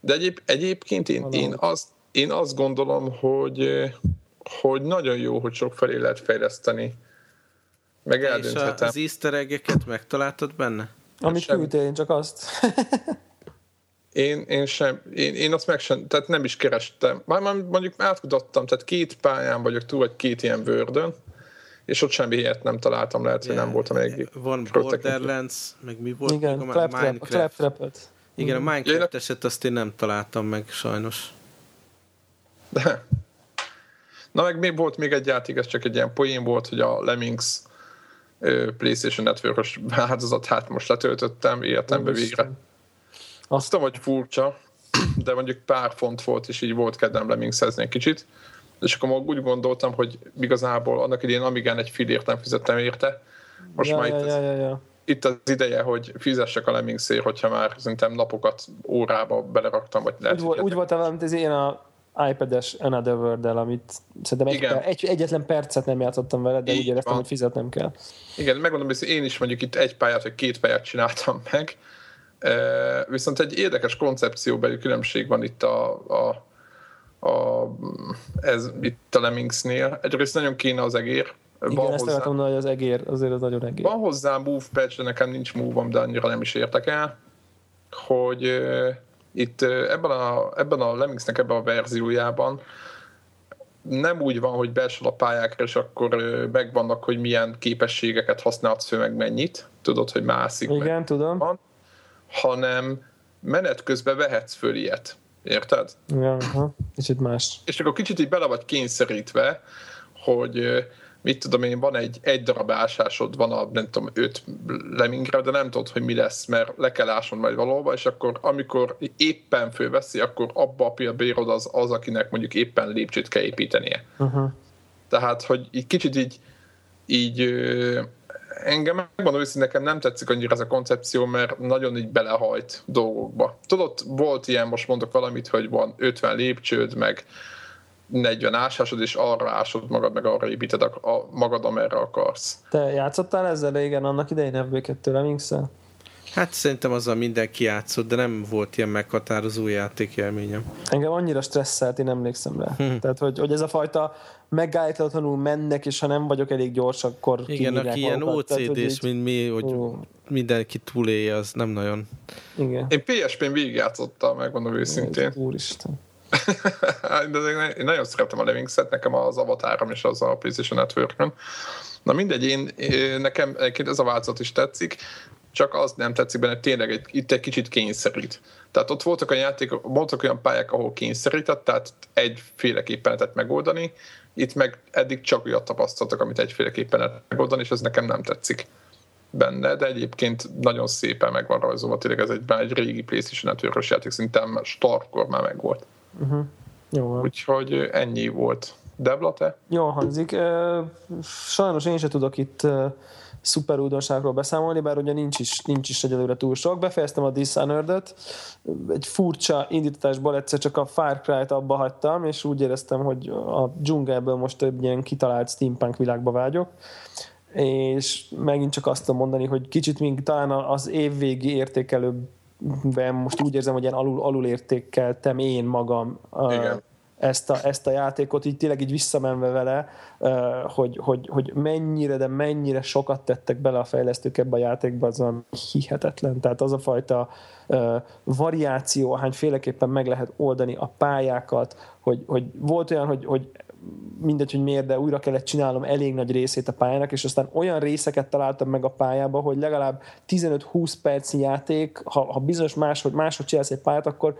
De egyéb, egyébként én, én, azt, én azt gondolom, hogy, hogy nagyon jó, hogy sok felé lehet fejleszteni. Meg És a, eldönthetem. az easter egg-eket megtaláltad benne? Amit semmi. küldtél, én csak azt. Én, én, sem, én, én azt meg sem, tehát nem is kerestem. Már, már mondjuk átkutattam, tehát két pályán vagyok túl, vagy két ilyen vördön, és ott semmi ilyet nem találtam, lehet, hogy nem voltam elég Van. Borderlands, meg mi volt? Igen, a claptrap, a Minecraft. claptrapet. Igen, a Én- Minecraft eset azt én nem találtam meg sajnos. De. Na meg még volt még egy játék, ez csak egy ilyen poén volt, hogy a Lemmings PlayStation Network-os változatát most letöltöttem életembe végre. Azt tudom, hogy furcsa, de mondjuk pár font volt, és így volt kedvem Lemmingszezni egy kicsit. És akkor úgy gondoltam, hogy igazából annak idén Amigán egy filért nem fizettem érte. Most ja, már ja, itt, ja, ja, ja. itt az ideje, hogy fizessek a Lemmingsért, hogyha már szerintem napokat órába beleraktam, vagy lehet, Úgy, volt, úgy voltál valami, mint az én a iPad-es Another world amit szerintem egy, Igen. per, egy, egyetlen percet nem játszottam vele, de Így úgy éreztem, van. hogy fizetnem kell. Igen, megmondom, hogy én is mondjuk itt egy pályát, vagy két pályát csináltam meg, viszont egy érdekes koncepcióbeli különbség van itt a, a, a ez itt a Lemmingsnél. Egyrészt nagyon kéne az egér. Igen, Van ezt hozzá, akartam mondani, hogy az egér, azért az nagyon egér. van hozzá move patch, de nekem nincs move de annyira nem is értek el, hogy itt ebben a, ebben a Lemmingsnek ebben a verziójában nem úgy van, hogy beesel a pályákra, és akkor megvannak, hogy milyen képességeket használhatsz föl, meg mennyit. Tudod, hogy mászik, meg Igen, tudom. van, hanem menet közben vehetsz föl ilyet. Érted? Ja, aha. Kicsit más. és akkor kicsit így bele vagy kényszerítve, hogy mit tudom én, van egy, egy darab ásásod, van a nem tudom, öt lemingre, de nem tudod, hogy mi lesz, mert le kell ásnod majd valahova, és akkor amikor éppen fölveszi, akkor abba a pillanatban írod az, az, akinek mondjuk éppen lépcsőt kell építenie. Uh-huh. Tehát, hogy így kicsit így, így engem megmondom őszintén, nekem nem tetszik annyira ez a koncepció, mert nagyon így belehajt dolgokba. Tudod, volt ilyen, most mondok valamit, hogy van 50 lépcsőd, meg 40 ásásod, és arra ásod magad, meg arra építed a, a magad, amerre akarsz. Te játszottál ezzel régen, annak idején FB2 lemmings Hát szerintem azzal mindenki játszott, de nem volt ilyen meghatározó játékélményem. Engem annyira stresszelt, én emlékszem rá. Hm. Tehát, hogy, hogy ez a fajta megállítatlanul mennek, és ha nem vagyok elég gyors, akkor Igen, aki ilyen OCD-s, mint mi, hogy Ó. mindenki túlélje, az nem nagyon. Igen. Én PSP-n végigjátszottam, megmondom őszintén. Úristen. de én nagyon szeretem a Lemmingset, nekem az avatárom is az a PlayStation network Na mindegy, én, nekem egyébként ez a változat is tetszik, csak az nem tetszik benne, tényleg egy, itt egy kicsit kényszerít. Tehát ott voltak olyan játékok, voltak olyan pályák, ahol kényszerített, tehát egyféleképpen lehetett megoldani, itt meg eddig csak olyat tapasztaltak, amit egyféleképpen lehet megoldani, és ez nekem nem tetszik benne, de egyébként nagyon szépen meg van rajzolva, tényleg ez egy, egy régi PlayStation network játék, szerintem startkor már megvolt. Uh-huh. Jó van. Úgyhogy ennyi volt. Debla, te? Jól hangzik. Sajnos én sem tudok itt szuper újdonságról beszámolni, bár ugye nincs is, nincs is egyelőre túl sok. Befejeztem a Dishonored-öt, egy furcsa indításból egyszer csak a Far Cry-t abba hagytam, és úgy éreztem, hogy a dzsungelből most több ilyen kitalált steampunk világba vágyok és megint csak azt tudom mondani, hogy kicsit még talán az évvégi értékelőben most úgy érzem, hogy ilyen alul, alul értékeltem én magam Igen. ezt a, ezt a játékot, így tényleg így visszamenve vele, hogy, hogy, hogy mennyire, de mennyire sokat tettek bele a fejlesztők ebbe a játékba, az hihetetlen. Tehát az a fajta variáció, ahány féleképpen meg lehet oldani a pályákat, hogy, hogy volt olyan, hogy, hogy mindegy, hogy miért, de újra kellett csinálnom elég nagy részét a pályának, és aztán olyan részeket találtam meg a pályába, hogy legalább 15-20 percnyi játék, ha, ha bizonyos máshogy, máshogy csinálsz egy pályát, akkor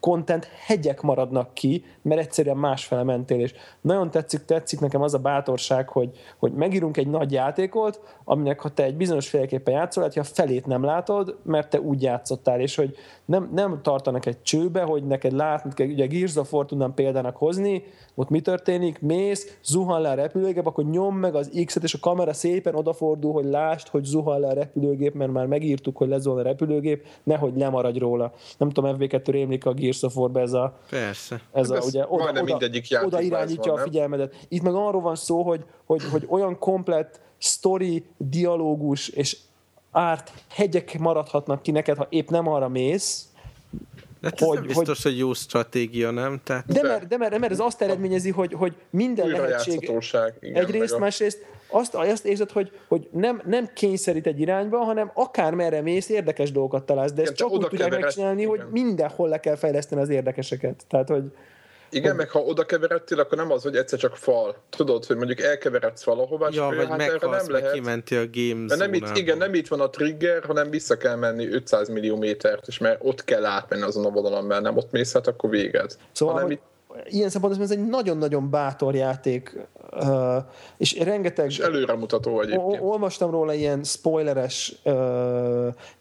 content hegyek maradnak ki, mert egyszerűen másfele mentél, és nagyon tetszik, tetszik nekem az a bátorság, hogy, hogy megírunk egy nagy játékot, aminek ha te egy bizonyos féleképpen játszol, hát ha felét nem látod, mert te úgy játszottál, és hogy nem, nem tartanak egy csőbe, hogy neked látnod kell, ugye Gears of War tudnám példának hozni, ott mi történik, mész, zuhan le a repülőgép, akkor nyom meg az X-et, és a kamera szépen odafordul, hogy lásd, hogy zuhan le a repülőgép, mert már megírtuk, hogy lezuhan a repülőgép, nehogy lemaradj róla. Nem tudom, FB2 rémlik a Gears of War-be ez a... Persze. Ez a, ugye, oda, oda, oda irányítja van, a figyelmedet. Itt meg arról van szó, hogy, hogy, hogy olyan komplet story, dialógus és árt hegyek maradhatnak ki neked, ha épp nem arra mész, de ez hogy, nem biztos, hogy, hogy jó stratégia, nem? Tehát... De, mert, de, mert, mert ez azt eredményezi, hogy, hogy minden lehetség... Igen, egyrészt, a... másrészt azt, azt érzed, hogy, hogy nem, nem kényszerít egy irányba, hanem akár merre mész, érdekes dolgokat találsz, de ezt csak úgy tudják megcsinálni, igen. hogy mindenhol le kell fejleszteni az érdekeseket. Tehát, hogy, igen, meg ha oda keveredtél, akkor nem az, hogy egyszer csak fal. Tudod, hogy mondjuk elkeveredsz valahova, ja, vagy hát erre nem lehet. kimenti a game nem itt, Igen, nem itt van a trigger, hanem vissza kell menni 500 millió métert, és mert ott kell átmenni azon a vonalon, mert nem ott mész, hát akkor véged. Szóval, hanem hogy... itt ilyen szempontból ez egy nagyon-nagyon bátor játék, és rengeteg... És előremutató egyébként. Olvastam róla ilyen spoileres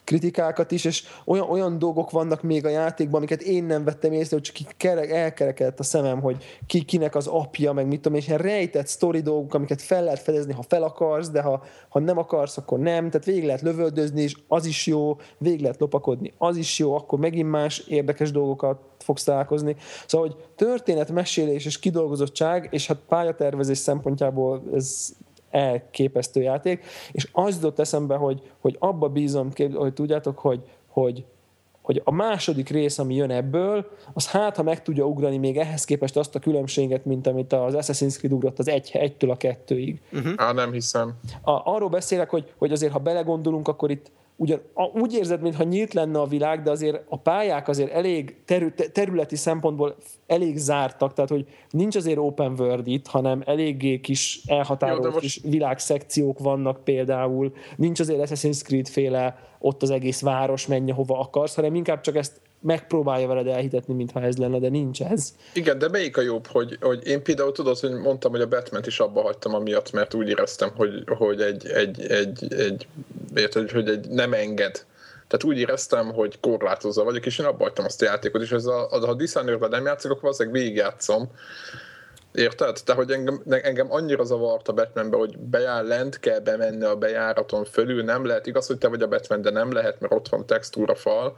kritikákat is, és olyan, olyan dolgok vannak még a játékban, amiket én nem vettem észre, hogy csak elkerekedett a szemem, hogy ki kinek az apja, meg mit tudom, és ilyen rejtett sztori dolgok, amiket fel lehet fedezni, ha fel akarsz, de ha, ha nem akarsz, akkor nem, tehát végig lehet lövöldözni, és az is jó, végig lehet lopakodni, az is jó, akkor megint más érdekes dolgokat fogsz találkozni. Szóval, hogy történetmesélés és kidolgozottság, és hát pályatervezés szempontjából ez elképesztő játék, és az jutott eszembe, hogy, hogy abba bízom, hogy tudjátok, hogy, hogy, hogy a második rész, ami jön ebből, az hát, ha meg tudja ugrani még ehhez képest azt a különbséget, mint amit az Assassin's Creed ugrott az egy, egytől a kettőig. Uh-huh. Á, nem hiszem. A, arról beszélek, hogy, hogy azért, ha belegondolunk, akkor itt ugyan úgy érzed, mintha nyílt lenne a világ, de azért a pályák azért elég terü- területi szempontból elég zártak, tehát hogy nincs azért open world itt, hanem eléggé kis elhatárolt Jó, most... kis világszekciók vannak például, nincs azért Assassin's Creed féle ott az egész város menje hova akarsz, hanem inkább csak ezt megpróbálja veled elhitetni, mintha ez lenne, de nincs ez. Igen, de melyik a jobb, hogy, hogy én például tudod, hogy mondtam, hogy a batman is abba hagytam amiatt, mert úgy éreztem, hogy, hogy egy, egy, egy, egy, érted, hogy egy nem enged tehát úgy éreztem, hogy korlátozza vagyok, és én abba hagytam azt a játékot, és ez a, a, ha Dishonored nem játszok, akkor valószínűleg végigjátszom. Érted? Tehát, hogy engem, engem annyira zavart a Batmanbe, hogy bejár lent kell bemenni a bejáraton fölül, nem lehet, igaz, hogy te vagy a Batman, de nem lehet, mert ott van textúra fal,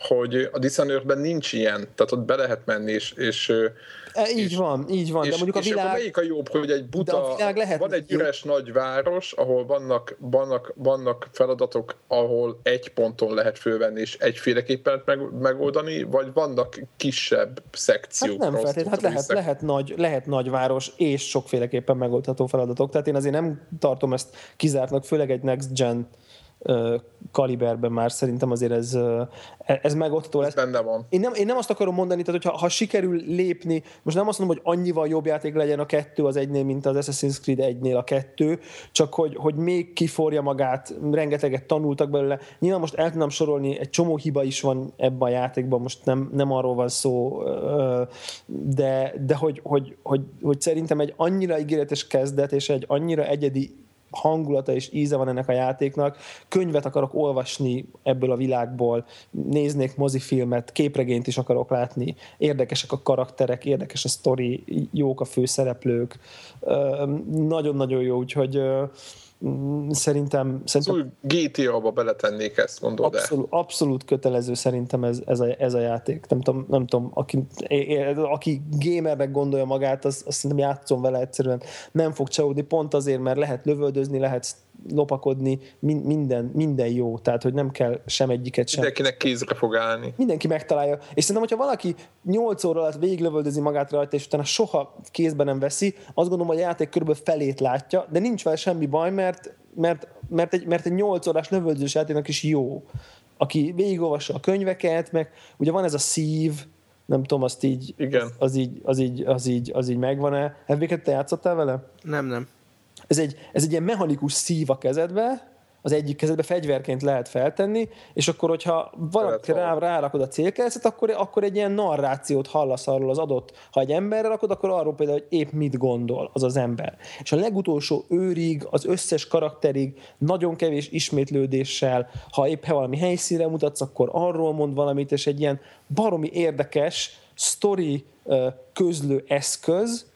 hogy a dishonored nincs ilyen, tehát ott be lehet menni, és, és E, így és, van, így van. És, de mondjuk a világ... És melyik a jobb, hogy egy buta, lehet, van egy üres jó. nagy város, ahol vannak, vannak, vannak feladatok, ahol egy ponton lehet fölvenni, és egyféleképpen meg, megoldani, vagy vannak kisebb szekciók? Hát nem feltétlenül, hát lehet, lehet, nagy, lehet nagy város, és sokféleképpen megoldható feladatok. Tehát én azért nem tartom ezt kizártnak, főleg egy next gen kaliberben már szerintem azért ez, e, ez megoldható lesz. benne van. Én nem, én nem azt akarom mondani, tehát hogyha ha sikerül lépni, most nem azt mondom, hogy annyival jobb játék legyen a kettő az egynél, mint az Assassin's Creed egynél a kettő, csak hogy, hogy még kiforja magát, rengeteget tanultak belőle. Nyilván most el tudnám sorolni, egy csomó hiba is van ebben a játékban, most nem, nem arról van szó, de, de hogy, hogy, hogy, hogy szerintem egy annyira ígéretes kezdet, és egy annyira egyedi hangulata és íze van ennek a játéknak. Könyvet akarok olvasni ebből a világból, néznék mozifilmet, képregényt is akarok látni, érdekesek a karakterek, érdekes a sztori, jók a főszereplők. Nagyon-nagyon jó, úgyhogy Mm, szerintem... szerintem szóval GTA-ba beletennék ezt, mondod abszolút, abszolút kötelező szerintem ez, ez, a, ez a játék. Nem tudom, nem tudom aki, aki gamernek gondolja magát, az, azt szerintem játszom vele egyszerűen. Nem fog csalódni, pont azért, mert lehet lövöldözni, lehet lopakodni, minden, minden jó, tehát hogy nem kell sem egyiket sem. Mindenkinek kézre fog állni. Mindenki megtalálja. És szerintem, hogyha valaki 8 óra alatt végiglövöldözi magát rajta, és utána soha kézbe nem veszi, azt gondolom, hogy a játék körülbelül felét látja, de nincs vele semmi baj, mert, mert, mert, egy, mert egy 8 órás lövöldözős játéknak is jó. Aki végigolvassa a könyveket, meg ugye van ez a szív, nem tudom, azt így, Igen. Az, az, így, az, így, az, így, az így megvan-e. Edvéket, te játszottál vele? Nem, nem. Ez egy, ez egy ilyen mechanikus szív a kezedbe, az egyik kezedbe fegyverként lehet feltenni, és akkor, hogyha valaki rá, rárakod a célkeresztet, akkor, akkor egy ilyen narrációt hallasz arról az adott. Ha egy emberre rakod, akkor arról például, hogy épp mit gondol az az ember. És a legutolsó őrig, az összes karakterig nagyon kevés ismétlődéssel, ha épp valami helyszínre mutatsz, akkor arról mond valamit, és egy ilyen baromi érdekes story közlő eszköz,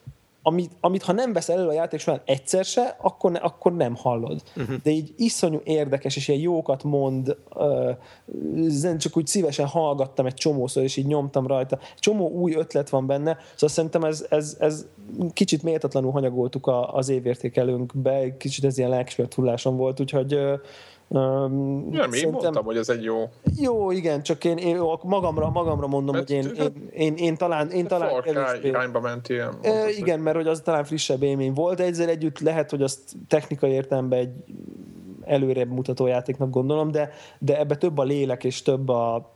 amit, amit ha nem veszel elő a játék során egyszer se, akkor, ne, akkor nem hallod. Uh-huh. De így iszonyú érdekes, és ilyen jókat mond, uh, csak úgy szívesen hallgattam egy csomószor, és így nyomtam rajta. Csomó új ötlet van benne, szóval szerintem ez, ez, ez kicsit méltatlanul hanyagoltuk a, az évértékelőnkbe, kicsit ez ilyen lelkismert hullásom volt, úgyhogy uh, Um, nem, én mondtam, hogy ez egy jó. Jó, igen, csak én, én magamra, magamra mondom, mert, hogy én, én, én, én, talán... Én talán Far Cry irányba ment ilyen. E, igen, mert hogy az talán frissebb élmény volt, ezzel együtt lehet, hogy azt technikai értelemben egy előrébb mutató játéknak gondolom, de, de ebbe több a lélek és több a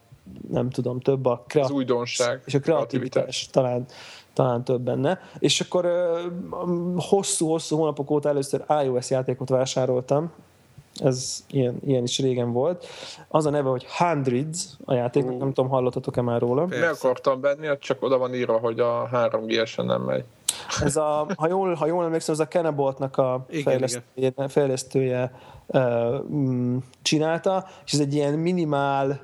nem tudom, több a kreativitás. Az újdonság. És a kreativitás, kreativitás. talán talán több benne. És akkor hosszú-hosszú hónapok óta először iOS játékot vásároltam, ez ilyen, ilyen is régen volt. Az a neve, hogy Hundreds a játék, uh. nem tudom, hallottatok-e már róla. Persze. Meg akartam venni, csak oda van írva, hogy a 3G-esen nem megy. Ez a, ha jól, ha jól emlékszem, ez a Kenneboltnak a fejlesztője, fejlesztője uh, csinálta, és ez egy ilyen minimál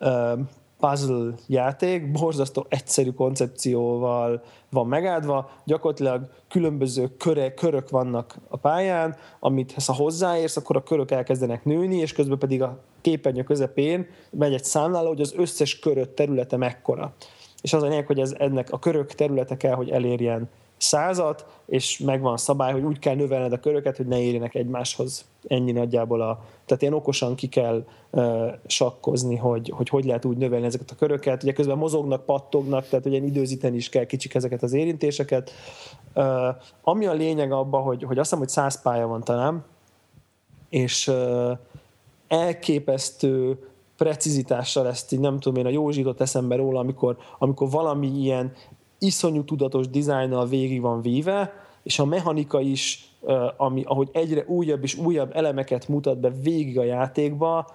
uh, puzzle játék, borzasztó egyszerű koncepcióval van megáldva, gyakorlatilag különböző köre, körök vannak a pályán, amit ha hozzáérsz, akkor a körök elkezdenek nőni, és közben pedig a képernyő közepén megy egy számláló, hogy az összes köröt területe mekkora. És az a lényeg, hogy ez, ennek a körök területe kell, hogy elérjen százat, és megvan szabály, hogy úgy kell növelned a köröket, hogy ne érjenek egymáshoz. Ennyi nagyjából a... Tehát ilyen okosan ki kell uh, sakkozni, hogy, hogy hogy lehet úgy növelni ezeket a köröket. Ugye közben mozognak, pattognak, tehát ugye időzíteni is kell kicsik ezeket az érintéseket. Uh, ami a lényeg abban, hogy, hogy azt hiszem, hogy száz pálya van talán, és uh, elképesztő precizitással ezt így nem tudom én, a Józsi jutott eszembe róla, amikor, amikor valami ilyen iszonyú tudatos dizájnnal végig van víve, és a mechanika is, ami, ahogy egyre újabb és újabb elemeket mutat be végig a játékba,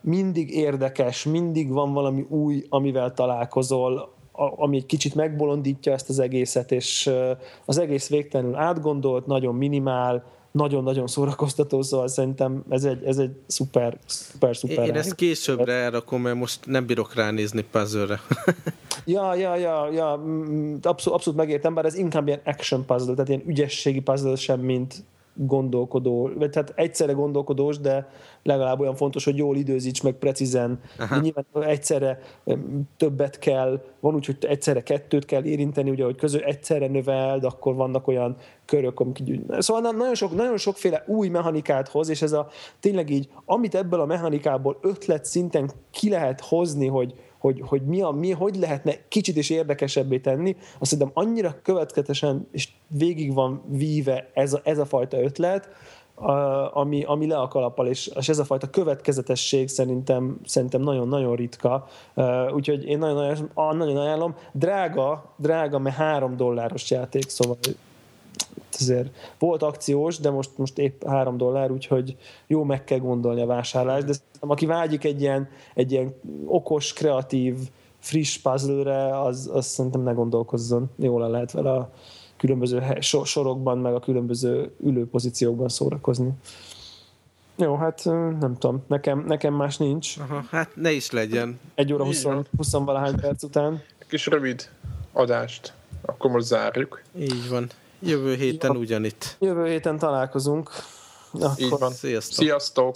mindig érdekes, mindig van valami új, amivel találkozol, ami egy kicsit megbolondítja ezt az egészet, és az egész végtelenül átgondolt, nagyon minimál, nagyon-nagyon szórakoztató, szóval szerintem ez egy, ez egy szuper, szuper, szuper. Én ezt későbbre elrakom, mert most nem bírok ránézni puzzle Ja, ja, ja, ja, abszolút, abszolút megértem, bár ez inkább ilyen action puzzle, tehát ilyen ügyességi puzzle sem, mint gondolkodó, vagy tehát egyszerre gondolkodós, de legalább olyan fontos, hogy jól időzíts meg precízen. Nyilván egyszerre többet kell, van úgy, hogy egyszerre kettőt kell érinteni, ugye, hogy közül egyszerre növeld, akkor vannak olyan körök, amik így, szóval nagyon, sok, nagyon sokféle új mechanikát hoz, és ez a tényleg így, amit ebből a mechanikából ötlet szinten ki lehet hozni, hogy, hogy, hogy mi, a, mi, hogy lehetne kicsit is érdekesebbé tenni, azt hiszem annyira következően és végig van víve ez a, ez a fajta ötlet, ami, ami le a kalappal, és, és ez a fajta következetesség szerintem, szerintem nagyon-nagyon ritka. Úgyhogy én nagyon, nagyon, nagyon ajánlom. Drága, drága, mert három dolláros játék, szóval azért volt akciós, de most, most épp három dollár, úgyhogy jó meg kell gondolni a vásárlást, de aki vágyik egy ilyen, egy ilyen okos, kreatív, friss puzzle-re, az, az szerintem ne gondolkozzon. Jól lehet vele a különböző sorokban, meg a különböző ülőpozíciókban szórakozni. Jó, hát nem tudom, nekem, nekem más nincs. Aha, hát ne is legyen. Egy óra 20, 20 valahány perc után. Kis rövid adást, akkor most zárjuk. Így van. Jövő héten ugyanitt. Jövő héten találkozunk. Akkor Így van. Sziasztok. Sziasztok.